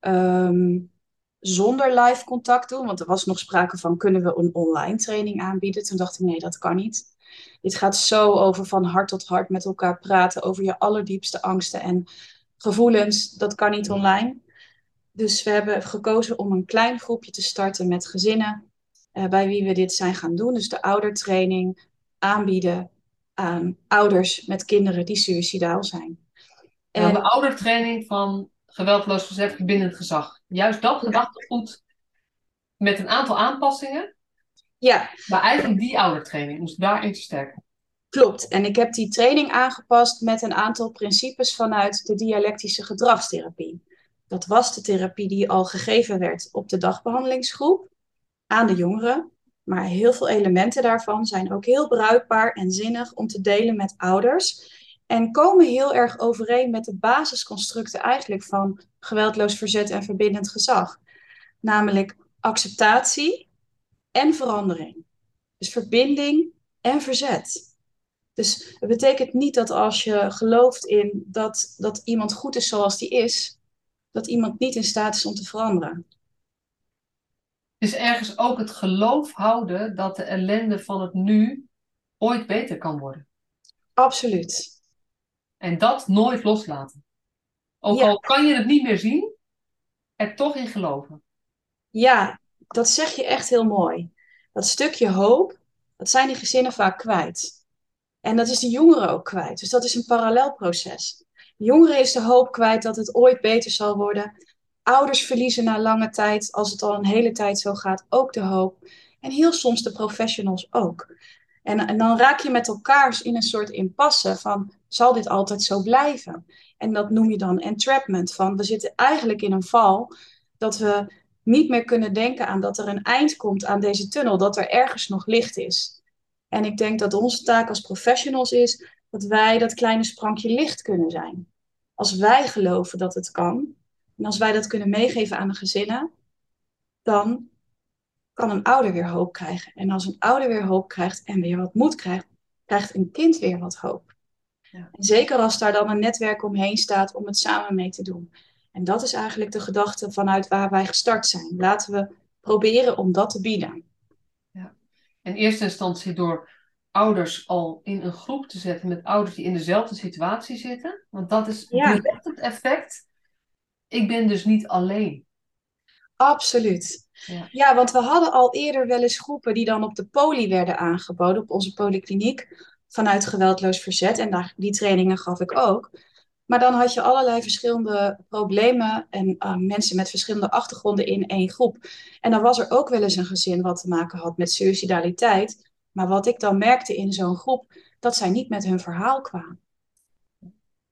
um, zonder live contact doen. Want er was nog sprake van, kunnen we een online training aanbieden? Toen dacht ik, nee, dat kan niet. Dit gaat zo over van hart tot hart met elkaar praten over je allerdiepste angsten en gevoelens. Dat kan niet online. Dus we hebben gekozen om een klein groepje te starten met gezinnen uh, bij wie we dit zijn gaan doen. Dus de oudertraining aanbieden aan ouders met kinderen die suicidaal zijn. En de oudertraining van geweldloos verzet verbindend gezag. Juist dat gedachtegoed met een aantal aanpassingen. Ja. Maar eigenlijk die oudertraining moest daarin te sterken. Klopt. En ik heb die training aangepast met een aantal principes vanuit de dialectische gedragstherapie. Dat was de therapie die al gegeven werd op de dagbehandelingsgroep aan de jongeren. Maar heel veel elementen daarvan zijn ook heel bruikbaar en zinnig om te delen met ouders. En komen heel erg overeen met de basisconstructen eigenlijk van geweldloos verzet en verbindend gezag. Namelijk acceptatie en verandering. Dus verbinding en verzet. Dus het betekent niet dat als je gelooft in dat, dat iemand goed is zoals die is, dat iemand niet in staat is om te veranderen. Dus ergens ook het geloof houden dat de ellende van het nu ooit beter kan worden. Absoluut. En dat nooit loslaten. Ook al kan je het niet meer zien, er toch in geloven. Ja, dat zeg je echt heel mooi. Dat stukje hoop, dat zijn die gezinnen vaak kwijt. En dat is de jongeren ook kwijt. Dus dat is een parallelproces. De jongeren is de hoop kwijt dat het ooit beter zal worden. Ouders verliezen na lange tijd, als het al een hele tijd zo gaat, ook de hoop. En heel soms de professionals ook. En, en dan raak je met elkaar in een soort impasse van, zal dit altijd zo blijven? En dat noem je dan entrapment, van we zitten eigenlijk in een val dat we niet meer kunnen denken aan dat er een eind komt aan deze tunnel, dat er ergens nog licht is. En ik denk dat onze taak als professionals is dat wij dat kleine sprankje licht kunnen zijn. Als wij geloven dat het kan, en als wij dat kunnen meegeven aan de gezinnen, dan kan een ouder weer hoop krijgen. En als een ouder weer hoop krijgt en weer wat moed krijgt, krijgt een kind weer wat hoop. Ja. En zeker als daar dan een netwerk omheen staat om het samen mee te doen. En dat is eigenlijk de gedachte vanuit waar wij gestart zijn. Laten we proberen om dat te bieden in eerste instantie door ouders al in een groep te zetten met ouders die in dezelfde situatie zitten. Want dat is ja. direct het effect. Ik ben dus niet alleen. Absoluut. Ja. ja. want we hadden al eerder wel eens groepen die dan op de poli werden aangeboden, op onze polykliniek, vanuit geweldloos verzet. En daar, die trainingen gaf ik ook. Maar dan had je allerlei verschillende problemen en uh, mensen met verschillende achtergronden in één groep. En dan was er ook wel eens een gezin wat te maken had met suicidaliteit. Maar wat ik dan merkte in zo'n groep, dat zij niet met hun verhaal kwamen.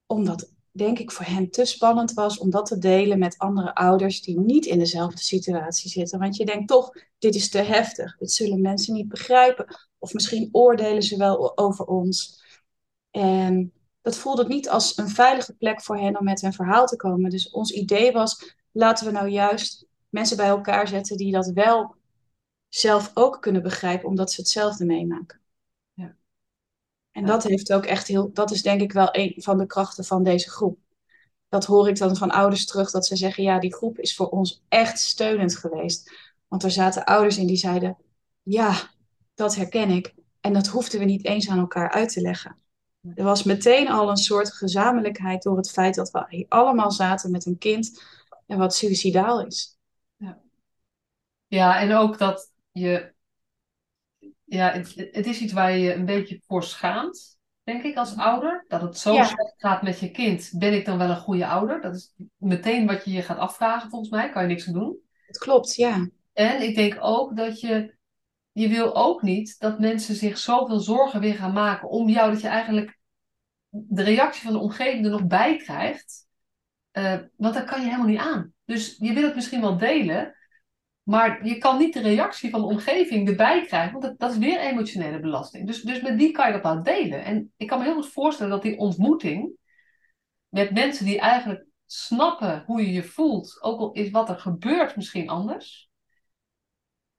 Omdat, denk ik, voor hen te spannend was om dat te delen met andere ouders die niet in dezelfde situatie zitten. Want je denkt toch, dit is te heftig, dit zullen mensen niet begrijpen. Of misschien oordelen ze wel over ons. En dat voelde niet als een veilige plek voor hen om met hun verhaal te komen. Dus ons idee was, laten we nou juist mensen bij elkaar zetten die dat wel zelf ook kunnen begrijpen, omdat ze hetzelfde meemaken. Ja. En dat heeft ook echt heel, dat is denk ik wel een van de krachten van deze groep. Dat hoor ik dan van ouders terug, dat ze zeggen, ja, die groep is voor ons echt steunend geweest. Want er zaten ouders in die zeiden, ja, dat herken ik. En dat hoefden we niet eens aan elkaar uit te leggen. Er was meteen al een soort gezamenlijkheid door het feit dat we hier allemaal zaten met een kind en wat suicidaal is. Ja, ja en ook dat je. Ja, het, het is iets waar je je een beetje voor schaamt, denk ik, als ouder. Dat het zo slecht gaat met je kind. Ben ik dan wel een goede ouder? Dat is meteen wat je je gaat afvragen, volgens mij. Kan je niks aan doen. Het klopt, ja. En ik denk ook dat je je wil ook niet dat mensen zich zoveel zorgen weer gaan maken om jou, dat je eigenlijk de reactie van de omgeving er nog bij krijgt. Uh, want dat kan je helemaal niet aan. Dus je wil het misschien wel delen, maar je kan niet de reactie van de omgeving erbij krijgen, want dat, dat is weer emotionele belasting. Dus, dus met wie kan je dat nou delen? En ik kan me heel goed voorstellen dat die ontmoeting met mensen die eigenlijk snappen hoe je je voelt, ook al is wat er gebeurt misschien anders,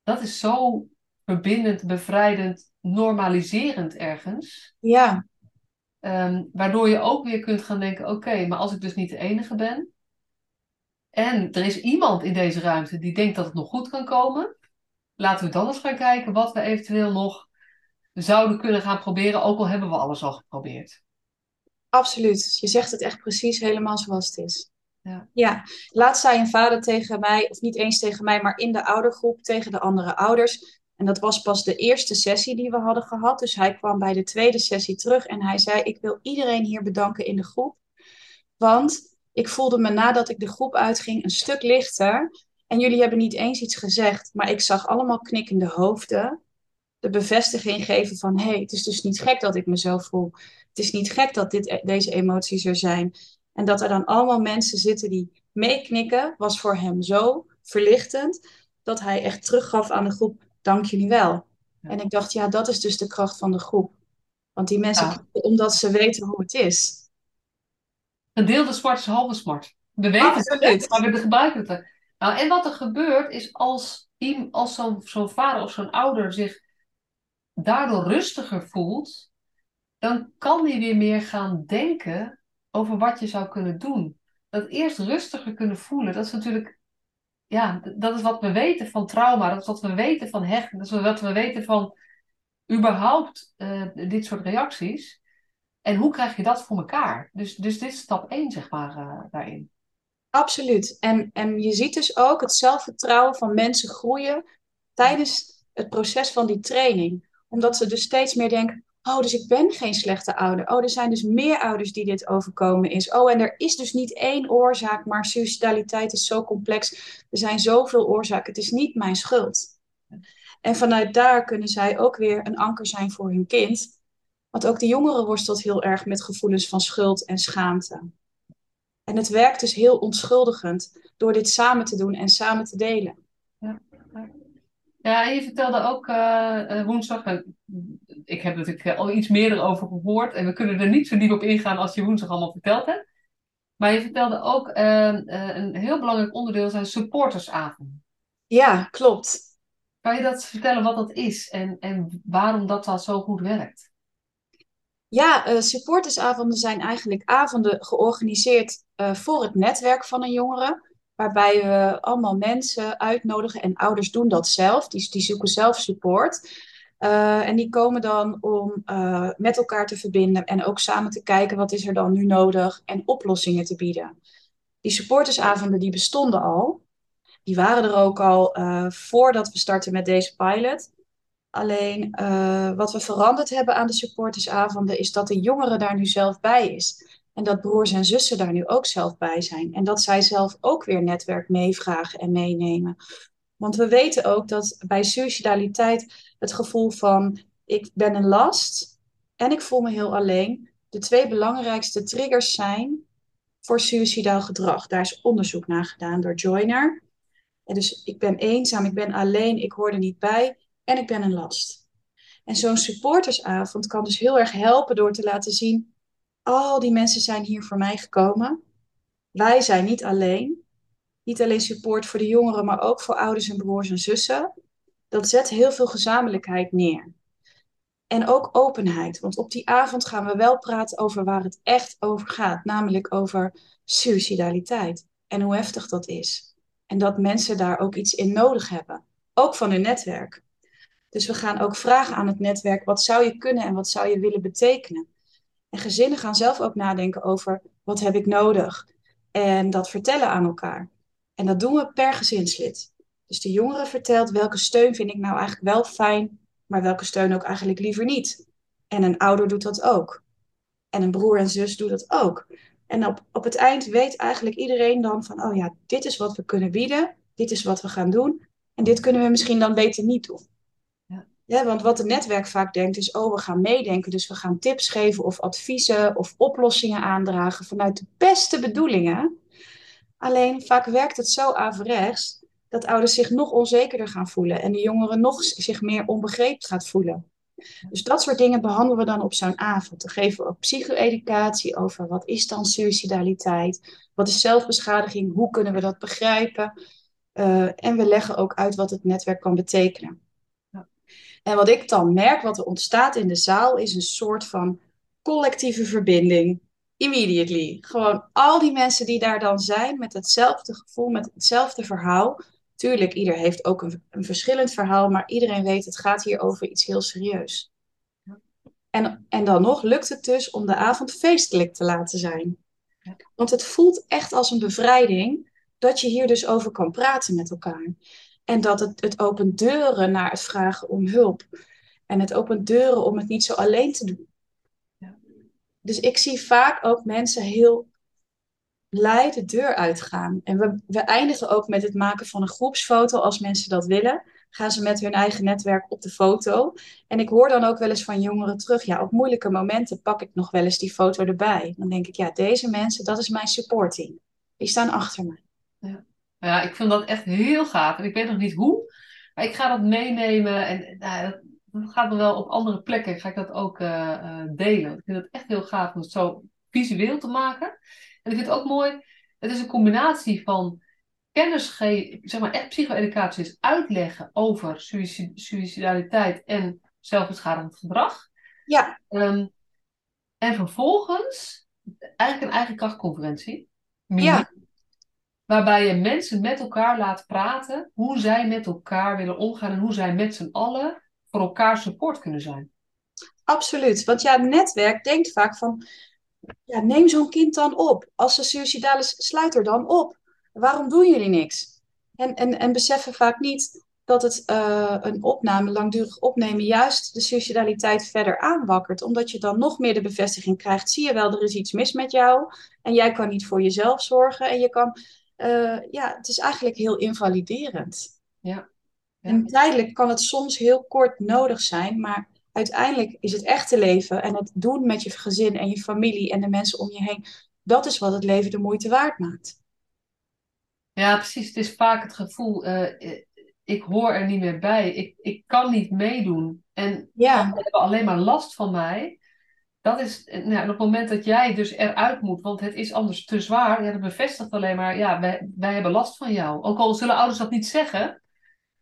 dat is zo verbindend, bevrijdend, normaliserend ergens. Ja. Ehm, waardoor je ook weer kunt gaan denken: oké, maar als ik dus niet de enige ben. En er is iemand in deze ruimte die denkt dat het nog goed kan komen. Laten we dan eens gaan kijken wat we eventueel nog zouden kunnen gaan proberen, ook al hebben we alles al geprobeerd. Absoluut. Je zegt het echt precies helemaal zoals het is. Ja. ja, laatst zei een vader tegen mij, of niet eens tegen mij, maar in de oudergroep tegen de andere ouders. En dat was pas de eerste sessie die we hadden gehad. Dus hij kwam bij de tweede sessie terug en hij zei: Ik wil iedereen hier bedanken in de groep. Want ik voelde me nadat ik de groep uitging een stuk lichter. En jullie hebben niet eens iets gezegd, maar ik zag allemaal knikkende hoofden. De bevestiging geven van: hé, hey, het is dus niet gek dat ik me zo voel. Het is niet gek dat dit, deze emoties er zijn. En dat er dan allemaal mensen zitten die meeknikken, was voor hem zo verlichtend dat hij echt teruggaf aan de groep: dank jullie wel. En ik dacht, ja, dat is dus de kracht van de groep. Want die mensen, Ja. omdat ze weten hoe het is. Gedeelde smart is halve smart. We weten het, maar we gebruiken het. Nou, en wat er gebeurt is als, als zo'n zo'n vader of zo'n ouder zich daardoor rustiger voelt, dan kan hij weer meer gaan denken over wat je zou kunnen doen. Dat eerst rustiger kunnen voelen, dat is natuurlijk, ja, dat is wat we weten van trauma, dat is wat we weten van hechten, dat is wat we weten van überhaupt eh, dit soort reacties. En hoe krijg je dat voor elkaar? Dus, dus dit is stap 1, zeg maar, eh, daarin. Absoluut. En, en je ziet dus ook het zelfvertrouwen van mensen groeien tijdens het proces van die training. Omdat ze dus steeds meer denken, oh, dus ik ben geen slechte ouder. Oh, er zijn dus meer ouders die dit overkomen is. Oh, en er is dus niet één oorzaak, maar suicidaliteit is zo complex. Er zijn zoveel oorzaken. Het is niet mijn schuld. En vanuit daar kunnen zij ook weer een anker zijn voor hun kind. Want ook de jongeren worstelt heel erg met gevoelens van schuld en schaamte. En het werkt dus heel onschuldigend door dit samen te doen en samen te delen. Ja, en je vertelde ook eh, eh, woensdag, en ik heb er natuurlijk eh, al iets meer over gehoord en we kunnen er niet zo diep op ingaan als je woensdag allemaal verteld hebt. Maar je vertelde ook eh, eh, een heel belangrijk onderdeel zijn supportersavond. Ja, klopt. Kan je dat vertellen wat dat is en, en waarom dat dan zo goed werkt? Ja, eh, supportersavonden zijn eigenlijk avonden georganiseerd voor het netwerk van een jongere. Waarbij we allemaal mensen uitnodigen en ouders doen dat zelf. Die, die zoeken zelf support. Eh, en die komen dan om eh, met elkaar te verbinden en ook samen te kijken wat is er dan nu nodig en oplossingen te bieden. Die supportersavonden die bestonden al. Die waren er ook al eh, voordat we starten met deze pilot. Alleen wat we veranderd hebben aan de supportersavonden is dat de jongere daar nu zelf bij is. En dat broers en zussen daar nu ook zelf bij zijn. En dat zij zelf ook weer netwerk meevragen en meenemen. Want we weten ook dat bij suicidaliteit het gevoel van ik ben een last en ik voel me heel alleen. De twee belangrijkste triggers zijn voor suicidaal gedrag. Daar is onderzoek naar gedaan door Joyner. En dus ik ben eenzaam, ik ben alleen, ik hoor er niet bij en ik ben een last. En zo'n supportersavond kan dus heel erg helpen door te laten zien: al die mensen zijn hier voor mij gekomen. Wij zijn niet alleen. Niet alleen support voor de jongeren, maar ook voor ouders en broers en zussen. Dat zet heel veel gezamenlijkheid neer. En ook openheid, want op die avond gaan we wel praten over waar het echt over gaat, namelijk over suicidaliteit en hoe heftig dat is. En dat mensen daar ook iets in nodig hebben, ook van hun netwerk. Dus we gaan ook vragen aan het netwerk: wat zou je kunnen en wat zou je willen betekenen? En gezinnen gaan zelf ook nadenken over: wat heb ik nodig? En dat vertellen aan elkaar. En dat doen we per gezinslid. Dus de jongere vertelt welke steun vind ik nou eigenlijk wel fijn, maar welke steun ook eigenlijk liever niet. En een ouder doet dat ook. En een broer en zus doen dat ook. En op, op het eind weet eigenlijk iedereen dan van: oh ja, dit is wat we kunnen bieden, dit is wat we gaan doen. En dit kunnen we misschien dan beter niet doen. Ja, want wat het netwerk vaak denkt is, oh, we gaan meedenken. Dus we gaan tips geven of adviezen of oplossingen aandragen vanuit de beste bedoelingen. Alleen vaak werkt het zo averechts dat ouders zich nog onzekerder gaan voelen en de jongeren nog zich meer onbegrepen gaat voelen. Dus dat soort dingen behandelen we dan op zo'n avond. Dan geven we ook psycho-educatie over wat is dan suicidaliteit, wat is zelfbeschadiging, hoe kunnen we dat begrijpen. Uh, en we leggen ook uit wat het netwerk kan betekenen. En wat ik dan merk, wat er ontstaat in de zaal, is een soort van collectieve verbinding. Immediately. Gewoon al die mensen die daar dan zijn met hetzelfde gevoel, met hetzelfde verhaal. Tuurlijk, ieder heeft ook een, een verschillend verhaal, maar iedereen weet het gaat hier over iets heel serieus. En, en dan nog lukt het dus om de avond feestelijk te laten zijn. Want het voelt echt als een bevrijding dat je hier dus over kan praten met elkaar. En dat het, het opent deuren naar het vragen om hulp. En het opent deuren om het niet zo alleen te doen. Dus ik zie vaak ook mensen heel blij de deur uitgaan. En we, we eindigen ook met het maken van een groepsfoto als mensen dat willen. Gaan ze met hun eigen netwerk op de foto. En ik hoor dan ook wel eens van jongeren terug. Ja, op moeilijke momenten pak ik nog wel eens die foto erbij. Dan denk ik, ja, deze mensen, dat is mijn supporting. Die staan achter me. Ja. ja, ik vind dat echt heel gaaf. En ik weet nog niet hoe. Maar ik ga dat meenemen. En nou, dat gaat me wel op andere plekken. Ga ik dat ook uh, delen. Ik vind het echt heel gaaf om het zo visueel te maken. En ik vind het ook mooi. Het is een combinatie van kennis geven, zeg maar echt psycho-educatie is uitleggen over suicidaliteit en zelfbeschadigend gedrag. Ja. Um, en vervolgens eigenlijk een eigen krachtconferentie. Ja. Waarbij je mensen met elkaar laat praten hoe zij met elkaar willen omgaan en hoe zij met z'n allen voor elkaar support kunnen zijn. Absoluut. Want ja, het netwerk denkt vaak van, ja, neem zo'n kind dan op. Als ze suicidaal is, sluit er dan op. Waarom doen jullie niks? En, en, en beseffen vaak niet dat het uh, een opname, langdurig opnemen, juist de suicidaliteit verder aanwakkert. Omdat je dan nog meer de bevestiging krijgt. Zie je wel, er is iets mis met jou. En jij kan niet voor jezelf zorgen. En je kan, uh, ja, het is eigenlijk heel invaliderend. Ja. ja. En tijdelijk kan het soms heel kort nodig zijn, maar uiteindelijk is het echte leven en het doen met je gezin en je familie en de mensen om je heen, dat is wat het leven de moeite waard maakt. Ja, precies. Het is vaak het gevoel, uh, ik hoor er niet meer bij. Ik, ik kan niet meedoen. En ja. hebben alleen maar last van mij. Dat is nou, op het moment dat jij dus eruit moet, want het is anders te zwaar, ja, dat bevestigt alleen maar, ja, wij, wij hebben last van jou. Ook al zullen ouders dat niet zeggen,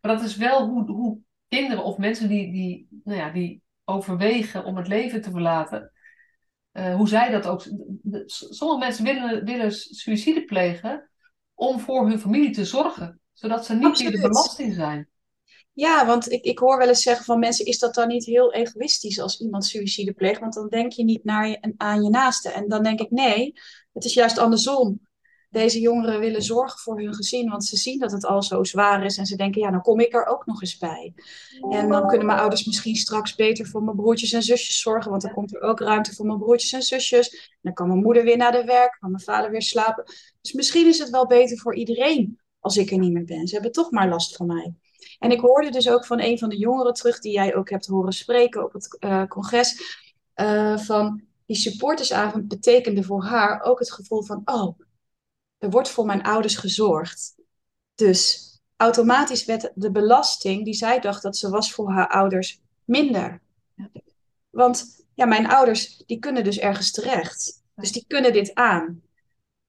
maar dat is wel hoe, hoe kinderen of mensen die, die, nou ja, die overwegen om het leven te verlaten, uh, hoe zij dat ook. Sommige mensen willen, willen suïcide plegen om voor hun familie te zorgen, zodat ze niet meer de belasting zijn. Ja, want ik, ik hoor wel eens zeggen van mensen, is dat dan niet heel egoïstisch als iemand suïcide pleegt? Want dan denk je niet naar je, aan je naaste. En dan denk ik, nee, het is juist andersom. Deze jongeren willen zorgen voor hun gezin, want ze zien dat het al zo zwaar is. En ze denken, ja, dan kom ik er ook nog eens bij. En dan kunnen mijn ouders misschien straks beter voor mijn broertjes en zusjes zorgen, want dan komt er ook ruimte voor mijn broertjes en zusjes. dan kan mijn moeder weer naar de werk, kan mijn vader weer slapen. Dus misschien is het wel beter voor iedereen als ik er niet meer ben. Ze hebben toch maar last van mij. En ik hoorde dus ook van een van de jongeren terug, die jij ook hebt horen spreken op het uh, congres, uh, van die supportersavond betekende voor haar ook het gevoel van, oh, er wordt voor mijn ouders gezorgd. Dus automatisch werd de belasting die zij dacht dat ze was voor haar ouders minder. Want ja, mijn ouders die kunnen dus ergens terecht. Dus die kunnen dit aan.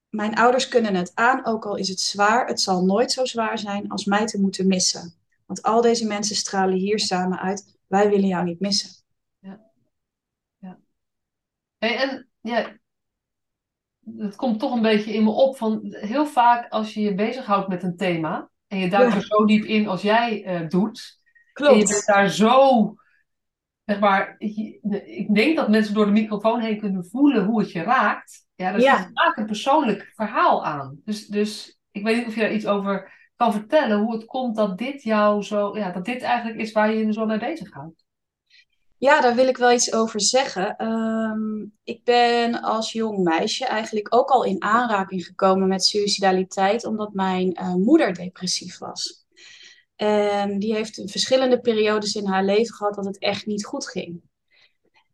Mijn ouders kunnen het aan, ook al is het zwaar. Het zal nooit zo zwaar zijn als mij te moeten missen. Want al deze mensen stralen hier samen uit. Wij willen jou niet missen. Ja. ja. Hey, en ja, het komt toch een beetje in me op van heel vaak als je je bezighoudt met een thema en je duikt er zo diep in als jij uh, doet. Klopt. En je bent daar zo, zeg maar, ik denk dat mensen door de microfoon heen kunnen voelen hoe het je raakt. Ja, er ja. vaak een persoonlijk verhaal aan. Dus, dus ik weet niet of je daar iets over kan vertellen, hoe het komt dat dit jou zo, ja, dat dit eigenlijk is waar je je zo mee bezighoudt. Ja, daar wil ik wel iets over zeggen. Um, ik ben als jong meisje eigenlijk ook al in aanraking gekomen met suicidaliteit, omdat mijn uh, moeder depressief was. En die heeft verschillende periodes in haar leven gehad dat het echt niet goed ging.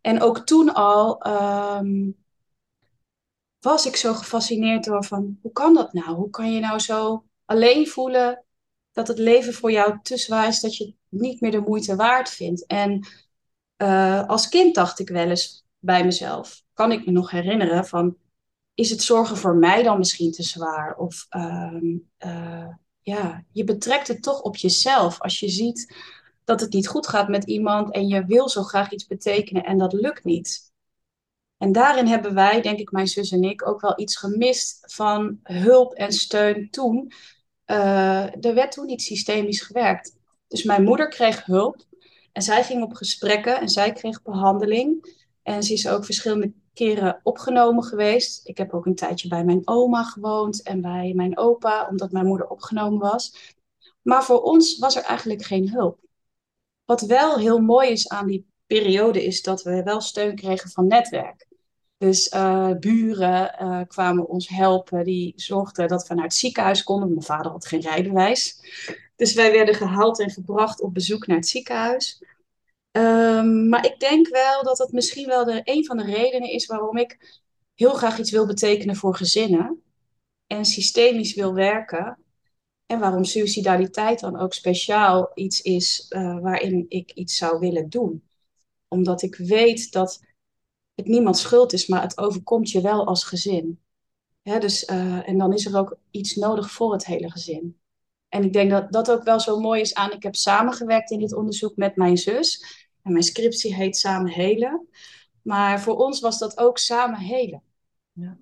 En ook toen al um, was ik zo gefascineerd door van, hoe kan dat nou? Hoe kan je nou zo alleen voelen dat het leven voor jou te zwaar is, dat je het niet meer de moeite waard vindt? En uh, als kind dacht ik wel eens bij mezelf, kan ik me nog herinneren van, is het zorgen voor mij dan misschien te zwaar? Of uh, uh, ja, je betrekt het toch op jezelf als je ziet dat het niet goed gaat met iemand en je wil zo graag iets betekenen en dat lukt niet. En daarin hebben wij, denk ik, mijn zus en ik, ook wel iets gemist van hulp en steun toen. Uh, er werd toen niet systemisch gewerkt. Dus mijn moeder kreeg hulp en zij ging op gesprekken en zij kreeg behandeling. En ze is ook verschillende keren opgenomen geweest. Ik heb ook een tijdje bij mijn oma gewoond en bij mijn opa, omdat mijn moeder opgenomen was. Maar voor ons was er eigenlijk geen hulp. Wat wel heel mooi is aan die periode, is dat we wel steun kregen van netwerk. Dus uh, buren uh, kwamen ons helpen. Die zorgden dat we naar het ziekenhuis konden. Mijn vader had geen rijbewijs. Dus wij werden gehaald en gebracht op bezoek naar het ziekenhuis. Um, maar ik denk wel dat dat misschien wel de, een van de redenen is waarom ik heel graag iets wil betekenen voor gezinnen. En systemisch wil werken. En waarom suicidaliteit dan ook speciaal iets is uh, waarin ik iets zou willen doen. Omdat ik weet dat het niemand schuld is, maar het overkomt je wel als gezin. dus, uh, en dan is er ook iets nodig voor het hele gezin. En ik denk dat dat ook wel zo mooi is aan. Ik heb samengewerkt in dit onderzoek met mijn zus. En mijn scriptie heet Samen Helen. Maar voor ons was dat ook samen helen. Ja.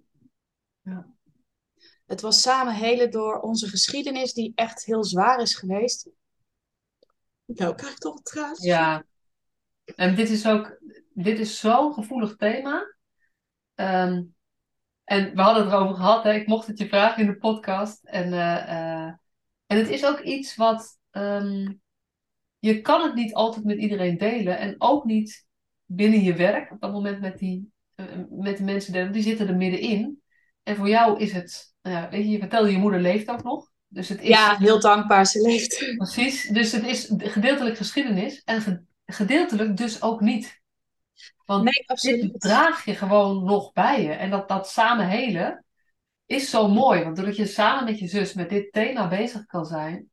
ja. Het was samen helen door onze geschiedenis, die echt heel zwaar is geweest. Nou, krijg ik toch een. Ja. En dit is ook, dit is zo'n gevoelig thema. Um, en we hadden het erover gehad, hè? ik mocht het je vragen in de podcast. En, uh, uh, en het is ook iets wat. Um, je kan het niet altijd met iedereen delen. En ook niet binnen je werk, op dat moment met, die, uh, met de mensen delen. Die zitten er middenin. En voor jou is het. Nou ja, weet je, je vertelde je moeder leeft ook nog. Dus het is, ja, heel dankbaar, ze leeft. Precies. Dus het is gedeeltelijk geschiedenis. En gedeeltelijk dus ook niet. Want nee, absoluut. dit draag je gewoon nog bij je. En dat, dat samen helen is zo mooi. Want doordat je samen met je zus met dit thema bezig kan zijn,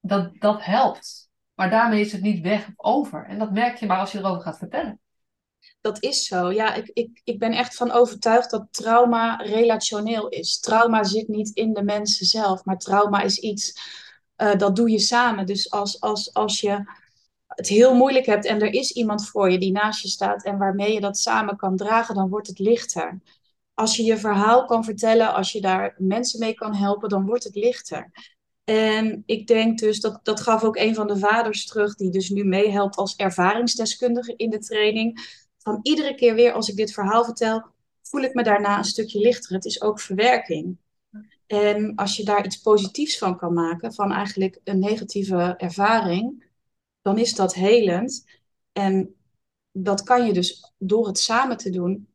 dat, dat helpt. Maar daarmee is het niet weg of over. En dat merk je maar als je erover gaat vertellen. Dat is zo. Ja, ik, ik, ik ben echt van overtuigd dat trauma relationeel is. Trauma zit niet in de mensen zelf, maar trauma is iets uh, dat doe je samen. Dus als, als, als je het heel moeilijk hebt en er is iemand voor je die naast je staat en waarmee je dat samen kan dragen, dan wordt het lichter. Als je je verhaal kan vertellen, als je daar mensen mee kan helpen, dan wordt het lichter. En ik denk dus, dat, dat gaf ook een van de vaders terug, die dus nu meehelpt als ervaringsdeskundige in de training. Van iedere keer weer als ik dit verhaal vertel, voel ik me daarna een stukje lichter. Het is ook verwerking. En als je daar iets positiefs van kan maken, van eigenlijk een negatieve ervaring, dan is dat helend. En dat kan je dus door het samen te doen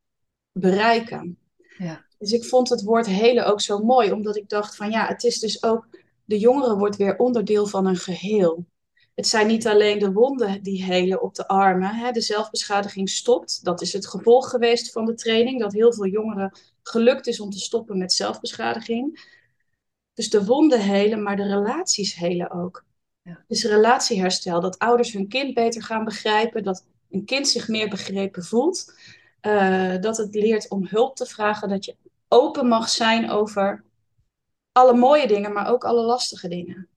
bereiken. Ja. Dus ik vond het woord helen ook zo mooi, omdat ik dacht van ja, het is dus ook, de jongere wordt weer onderdeel van een geheel. Het zijn niet alleen de wonden die helen op de armen. Hè. De zelfbeschadiging stopt. Dat is het gevolg geweest van de training. Dat heel veel jongeren gelukt is om te stoppen met zelfbeschadiging. Dus de wonden helen, maar de relaties helen ook. Ja. Dus relatieherstel, dat ouders hun kind beter gaan begrijpen, dat een kind zich meer begrepen voelt, uh, dat het leert om hulp te vragen, dat je open mag zijn over alle mooie dingen, maar ook alle lastige dingen.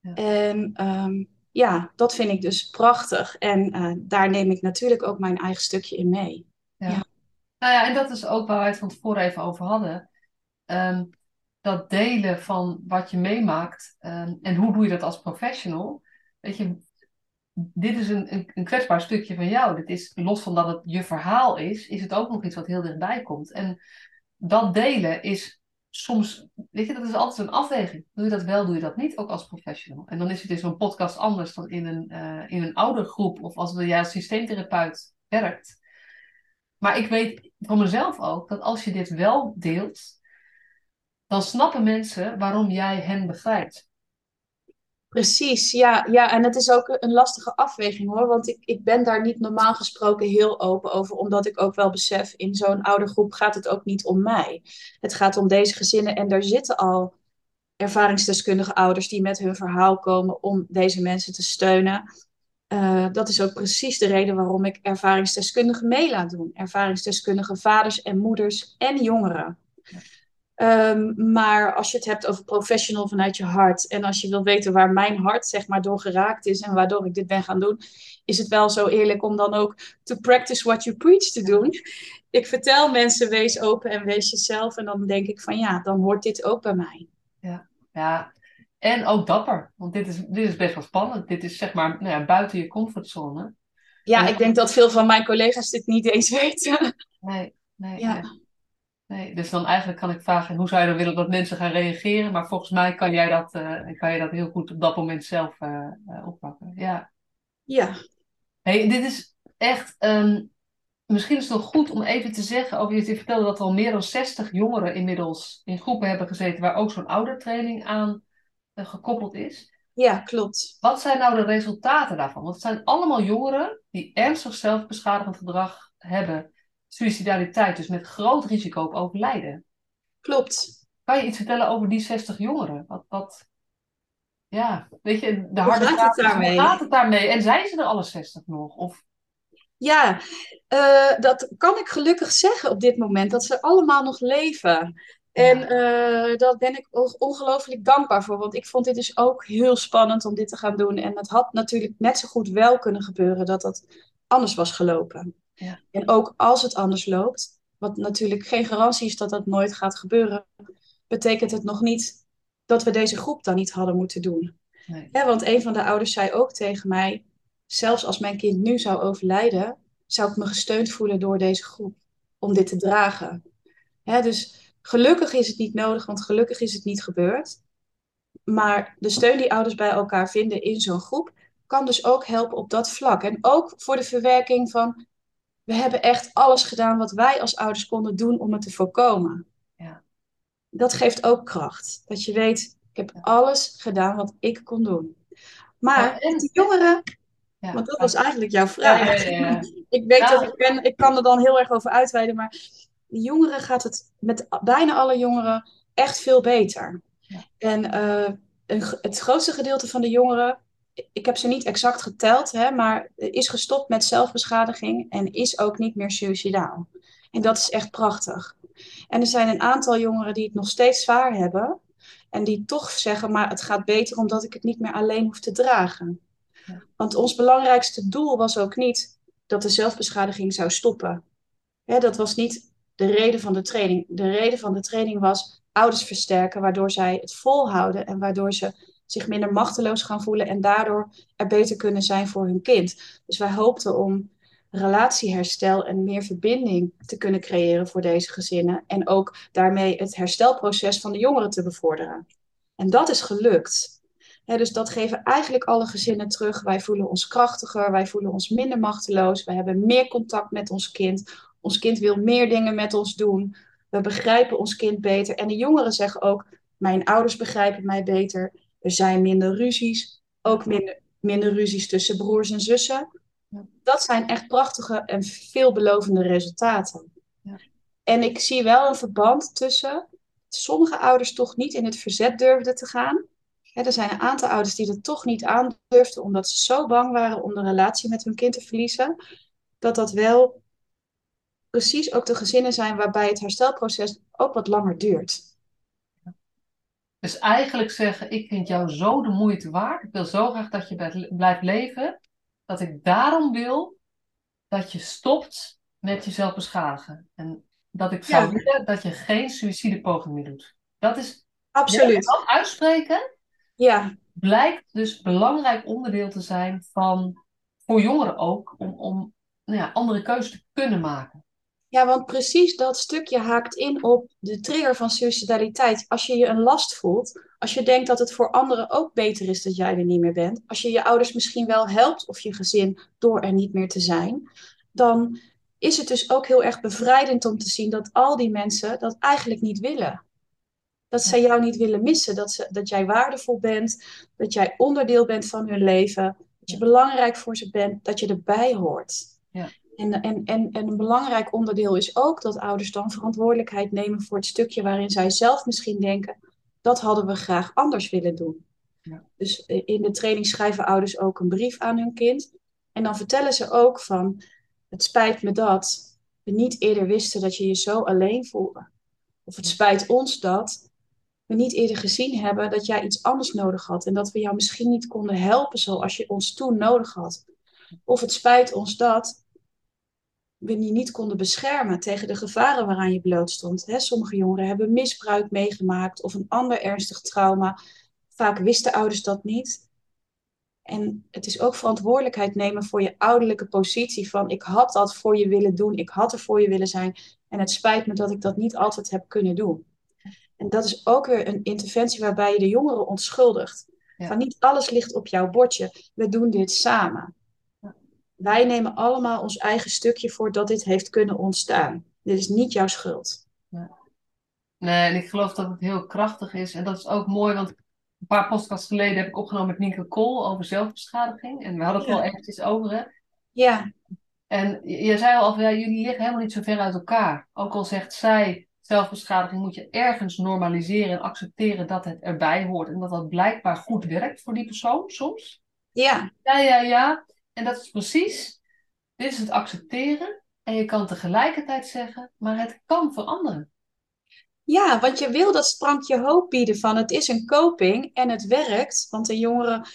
Ja. En um, ja, dat vind ik dus prachtig. En uh, daar neem ik natuurlijk ook mijn eigen stukje in mee. Ja. ja. Nou ja, en dat is ook waar wij het van tevoren even over hadden. Um, dat delen van wat je meemaakt um, en hoe doe je dat als professional. Weet je, dit is een, een, kwetsbaar stukje van jou. Dit is, los van dat het je verhaal is, is het ook nog iets wat heel dichtbij komt. En dat delen is soms, weet je, dat is altijd een afweging. Doe je dat wel, doe je dat niet, ook als professional. En dan is het in zo'n podcast anders dan in een, uh, in een oude groep of als jij als systeemtherapeut werkt. Maar ik weet van mezelf ook dat als je dit wel deelt, dan snappen mensen waarom jij hen begrijpt. Precies, ja, ja. En het is ook een lastige afweging hoor. Want ik, ik ben daar niet normaal gesproken heel open over. Omdat ik ook wel besef, in zo'n oude groep gaat het ook niet om mij. Het gaat om deze gezinnen. En daar zitten al ervaringsdeskundige ouders die met hun verhaal komen om deze mensen te steunen. Uh, dat is ook precies de reden waarom ik ervaringsdeskundigen mee laat doen. Ervaringsdeskundige vaders en moeders en jongeren. Ehm, maar als je het hebt over professional vanuit je hart en als je wil weten waar mijn hart zeg maar door geraakt is en waardoor ik dit ben gaan doen, is het wel zo eerlijk om dan ook to practice what you preach te doen. Ik vertel mensen wees open en wees jezelf en dan denk ik van ja, dan hoort dit ook bij mij. Ja, ja. En ook dapper, want dit is, dit is best wel spannend. Dit is zeg maar nou ja, buiten je comfortzone. Ja, ik denk dat veel van mijn collega's dit niet eens weten. Nee, nee. Ja. Nee. Nee, dus dan eigenlijk kan ik vragen, hoe zou je dan willen dat mensen gaan reageren? Maar volgens mij kan jij dat, uh, kan je dat heel goed op dat moment zelf uh, uh, oppakken. Ja. Ja. Hey, dit is echt, um, misschien is het nog goed om even te zeggen, over je vertelde dat er al meer dan 60 jongeren inmiddels in groepen hebben gezeten waar ook zo'n oudertraining aan gekoppeld is. Ja, klopt. Wat zijn nou de resultaten daarvan? Want het zijn allemaal jongeren die ernstig zelfbeschadigend gedrag hebben suicidaliteit, dus met groot risico op overlijden. Klopt. Kan je iets vertellen over die 60 jongeren? Wat, wat, ja, weet je, de harde hoe gaat het daarmee? Hoe gaat het daarmee? En zijn ze er alle 60 nog? Of... Ja, uh, dat kan ik gelukkig zeggen op dit moment, dat ze allemaal nog leven. En uh, daar ben ik ongelooflijk dankbaar voor, want ik vond dit dus ook heel spannend om dit te gaan doen. En het had natuurlijk net zo goed wel kunnen gebeuren dat dat anders was gelopen. Ja. En ook als het anders loopt, wat natuurlijk geen garantie is dat dat nooit gaat gebeuren, betekent het nog niet dat we deze groep dan niet hadden moeten doen. Nee. Ja, want een van de ouders zei ook tegen mij, zelfs als mijn kind nu zou overlijden, zou ik me gesteund voelen door deze groep om dit te dragen. Ja, dus gelukkig is het niet nodig, want gelukkig is het niet gebeurd. Maar de steun die ouders bij elkaar vinden in zo'n groep kan dus ook helpen op dat vlak. En ook voor de verwerking van we hebben echt alles gedaan wat wij als ouders konden doen om het te voorkomen. Ja. Dat geeft ook kracht. Dat je weet, ik heb alles gedaan wat ik kon doen. Maar ja, en... die jongeren, ja. want dat was eigenlijk jouw vraag. Ja, ik weet dat ik ben, ik kan er dan heel erg over uitweiden, maar de jongeren gaat het met bijna alle jongeren echt veel beter. En uh, een, het grootste gedeelte van de jongeren ik heb ze niet exact geteld, hè, maar is gestopt met zelfbeschadiging en is ook niet meer suicidaal. En dat is echt prachtig. En er zijn een aantal jongeren die het nog steeds zwaar hebben en die toch zeggen, maar het gaat beter omdat ik het niet meer alleen hoef te dragen. Want ons belangrijkste doel was ook niet dat de zelfbeschadiging zou stoppen. Hè, dat was niet de reden van de training. De reden van de training was ouders versterken, waardoor zij het volhouden en waardoor ze zich minder machteloos gaan voelen en daardoor er beter kunnen zijn voor hun kind. Dus wij hoopten om relatieherstel en meer verbinding te kunnen creëren voor deze gezinnen en ook daarmee het herstelproces van de jongeren te bevorderen. En dat is gelukt. dus dat geven eigenlijk alle gezinnen terug. Wij voelen ons krachtiger, wij voelen ons minder machteloos, we hebben meer contact met ons kind. Ons kind wil meer dingen met ons doen. We begrijpen ons kind beter. En de jongeren zeggen ook: Mijn ouders begrijpen mij beter. Er zijn minder ruzies, ook minder, minder ruzies tussen broers en zussen. Ja. Dat zijn echt prachtige en veelbelovende resultaten. Ja. En ik zie wel een verband tussen sommige ouders toch niet in het verzet durfden te gaan. er zijn een aantal ouders die dat toch niet aandurfden, omdat ze zo bang waren om de relatie met hun kind te verliezen. Dat dat wel precies ook de gezinnen zijn waarbij het herstelproces ook wat langer duurt. Dus eigenlijk zeggen, ik vind jou zo de moeite waard. Ik wil zo graag dat je blijft leven. Dat ik daarom wil dat je stopt met jezelf beschadigen. En dat ik zou Ja. willen dat je geen suïcidepoging meer doet. Dat is, Absoluut. dat uitspreken Ja, blijkt dus belangrijk onderdeel te zijn van, voor jongeren ook, om, om nou ja, andere keuzes te kunnen maken. Ja, want precies dat stukje haakt in op de trigger van suicidaliteit. Als je je een last voelt, als je denkt dat het voor anderen ook beter is dat jij er niet meer bent, als je je ouders misschien wel helpt of je gezin door er niet meer te zijn, dan is het dus ook heel erg bevrijdend om te zien dat al die mensen dat eigenlijk niet willen. Dat zij jou niet willen missen, dat, ze, dat jij waardevol bent, dat jij onderdeel bent van hun leven, dat je belangrijk voor ze bent, dat je erbij hoort. Ja. En, en, en, en een belangrijk onderdeel is ook dat ouders dan verantwoordelijkheid nemen voor het stukje waarin zij zelf misschien denken, dat hadden we graag anders willen doen. Ja. Dus eh, in de training schrijven ouders ook een brief aan hun kind. En dan vertellen ze ook van, het spijt me dat we niet eerder wisten dat je je zo alleen voelde. Of het spijt ons dat we niet eerder gezien hebben dat jij iets anders nodig had en dat we jou misschien niet konden helpen zoals je ons toen nodig had. Of het spijt ons dat we je niet konden beschermen tegen de gevaren waaraan je blootstond. He, sommige jongeren hebben misbruik meegemaakt of een ander ernstig trauma. Vaak wisten ouders dat niet. En het is ook verantwoordelijkheid nemen voor je ouderlijke positie van ik had dat voor je willen doen, ik had er voor je willen zijn en het spijt me dat ik dat niet altijd heb kunnen doen. En dat is ook weer een interventie waarbij je de jongeren onschuldigt. Van niet alles ligt op jouw bordje, we doen dit samen. Wij nemen allemaal ons eigen stukje voor dat dit heeft kunnen ontstaan. Dit is niet jouw schuld. Nee, en ik geloof dat het heel krachtig is. En dat is ook mooi, want een paar podcasts geleden heb ik opgenomen met Nienke Kool over zelfbeschadiging. En we hadden het ja. wel eventjes over, hè? Ja. En je zei al, ja, jullie liggen helemaal niet zo ver uit elkaar. Ook al zegt zij, zelfbeschadiging moet je ergens normaliseren en accepteren dat het erbij hoort. En dat dat blijkbaar goed werkt voor die persoon soms. Ja. Ja, ja, ja. En dat is precies, dit is het accepteren. En je kan tegelijkertijd zeggen, maar het kan veranderen. Ja, want je wil dat sprankje hoop bieden van het is een coping en het werkt. Want een jongere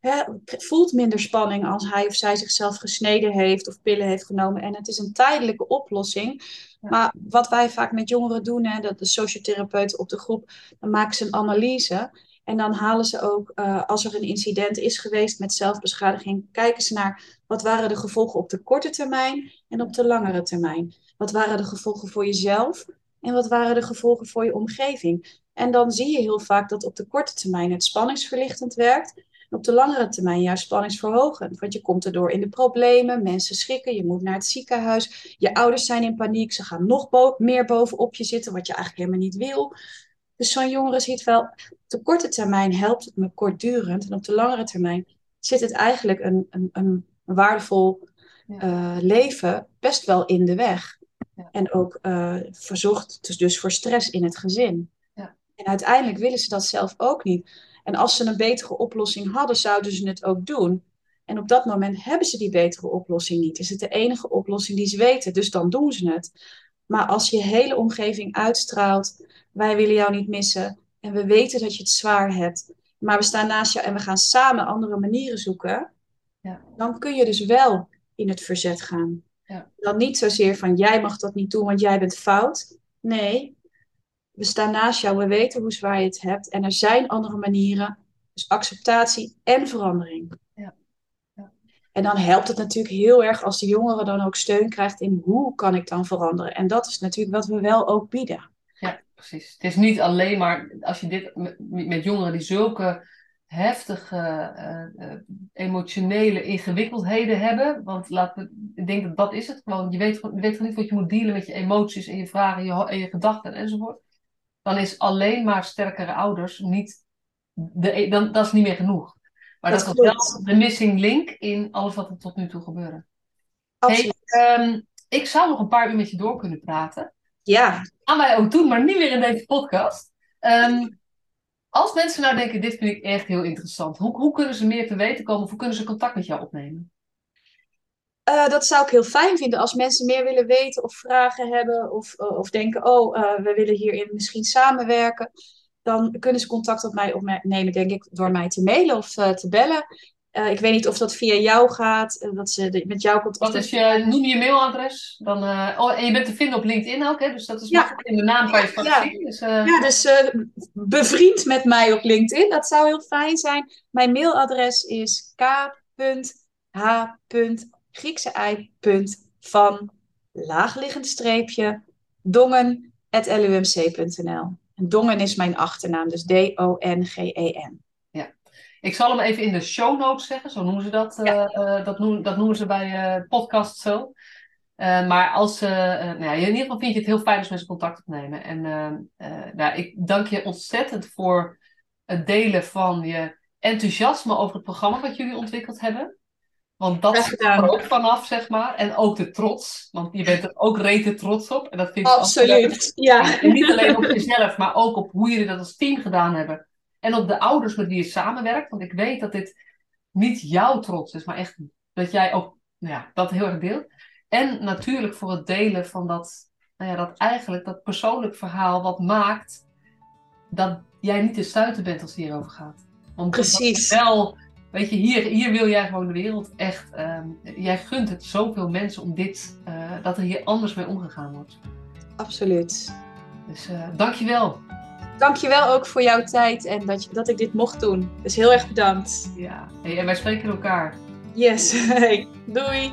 hè, voelt minder spanning als hij of zij zichzelf gesneden heeft of pillen heeft genomen. En het is een tijdelijke oplossing. Maar wat wij vaak met jongeren doen, hè, dat de sociotherapeuten op de groep, dan maken ze een analyse. En dan halen ze ook, uh, als er een incident is geweest met zelfbeschadiging, kijken ze naar wat waren de gevolgen op de korte termijn en op de langere termijn. Wat waren de gevolgen voor jezelf en wat waren de gevolgen voor je omgeving? En dan zie je heel vaak dat op de korte termijn het spanningsverlichtend werkt. En op de langere termijn juist spanningsverhogend. Want je komt erdoor in de problemen, mensen schrikken, je moet naar het ziekenhuis. Je ouders zijn in paniek, ze gaan nog meer bovenop je zitten, wat je eigenlijk helemaal niet wil. Dus zo'n jongere ziet wel, op de korte termijn helpt het me kortdurend. En op de langere termijn zit het eigenlijk een, een, een waardevol uh, leven best wel in de weg. Ja. En ook uh, verzorgt dus voor stress in het gezin. Ja. En uiteindelijk willen ze dat zelf ook niet. En als ze een betere oplossing hadden, zouden ze het ook doen. En op dat moment hebben ze die betere oplossing niet. Is het de enige oplossing die ze weten, dus dan doen ze het. Maar als je hele omgeving uitstraalt, wij willen jou niet missen en we weten dat je het zwaar hebt, maar we staan naast jou en we gaan samen andere manieren zoeken, ja. dan kun je dus wel in het verzet gaan. Ja. Dan niet zozeer van jij mag dat niet doen, want jij bent fout. Nee, we staan naast jou, we weten hoe zwaar je het hebt en er zijn andere manieren. Dus acceptatie en verandering. Ja. Ja. En dan helpt het natuurlijk heel erg als de jongere dan ook steun krijgt in hoe kan ik dan veranderen. En dat is natuurlijk wat we wel ook bieden. Precies. Het is niet alleen maar als je dit met, met jongeren die zulke heftige uh, uh, emotionele ingewikkeldheden hebben. Want laat, ik denk dat dat is het gewoon. Je weet, je weet gewoon niet wat je moet dealen met je emoties en je vragen en je, en je gedachten enzovoort. Dan is alleen maar sterkere ouders niet. De, e, dan, dat is niet meer genoeg. Maar dat, dat is wel de missing link in alles wat er tot nu toe gebeurde. Hey, um, ik zou nog een paar uur met je door kunnen praten. Ja. Aan wij ook doen, maar niet meer in deze podcast. Um, als mensen nou denken, dit vind ik echt heel interessant. Hoe, hoe kunnen ze meer te weten komen? Of hoe kunnen ze contact met jou opnemen? Uh, dat zou ik heel fijn vinden als mensen meer willen weten of vragen hebben. Of, uh, of denken, oh, uh, we willen hierin misschien samenwerken. Dan kunnen ze contact op mij opnemen, denk ik, door mij te mailen of te bellen. Uh, ik weet niet of dat via jou gaat, uh, dat ze de, met jou contact Wat is je, noem je mailadres? Dan, uh, oh, en je bent te vinden op LinkedIn ook, hè? dus dat is ja. makkelijk in de naam kan je ja. zien. Dus, ja, dus bevriend met mij op LinkedIn, dat zou heel fijn zijn. Mijn mailadres is k.h. Griekse ei. van laagliggend streepje dongen.lumc.nl. En Dongen is mijn achternaam, dus D-O-N-G-E-N. Ik zal hem even in de show notes zeggen, zo noemen ze dat. Ja. Uh, dat, noemen, dat noemen ze bij uh, podcast zo. Uh, maar als, nou ja, in ieder geval vind je het heel fijn als mensen contact opnemen. En nou, ik dank je ontzettend voor het delen van je enthousiasme over het programma wat jullie ontwikkeld hebben. Want dat is er ook vanaf, zeg maar. En ook de trots. Want je bent er ook rete trots op. En dat vind ik Absoluut, ja. En niet alleen op jezelf, maar ook op hoe jullie dat als team gedaan hebben. En op de ouders met wie je samenwerkt. Want ik weet dat dit niet jouw trots is, maar echt dat jij ook nou ja, dat heel erg deelt. En natuurlijk voor het delen van dat nou ja, dat eigenlijk dat persoonlijk verhaal wat maakt dat jij niet te stuiten bent als het hierover gaat. Want Precies. wel, weet je, hier, hier wil jij gewoon de wereld echt. ehm, jij gunt het zoveel mensen om dit, eh, dat er hier anders mee omgegaan wordt. Absoluut. Dus uh, dankjewel. Dankjewel ook voor jouw tijd en dat, je, dat ik dit mocht doen. Dus heel erg bedankt. Ja, hey, en wij spreken elkaar. Yes, doei.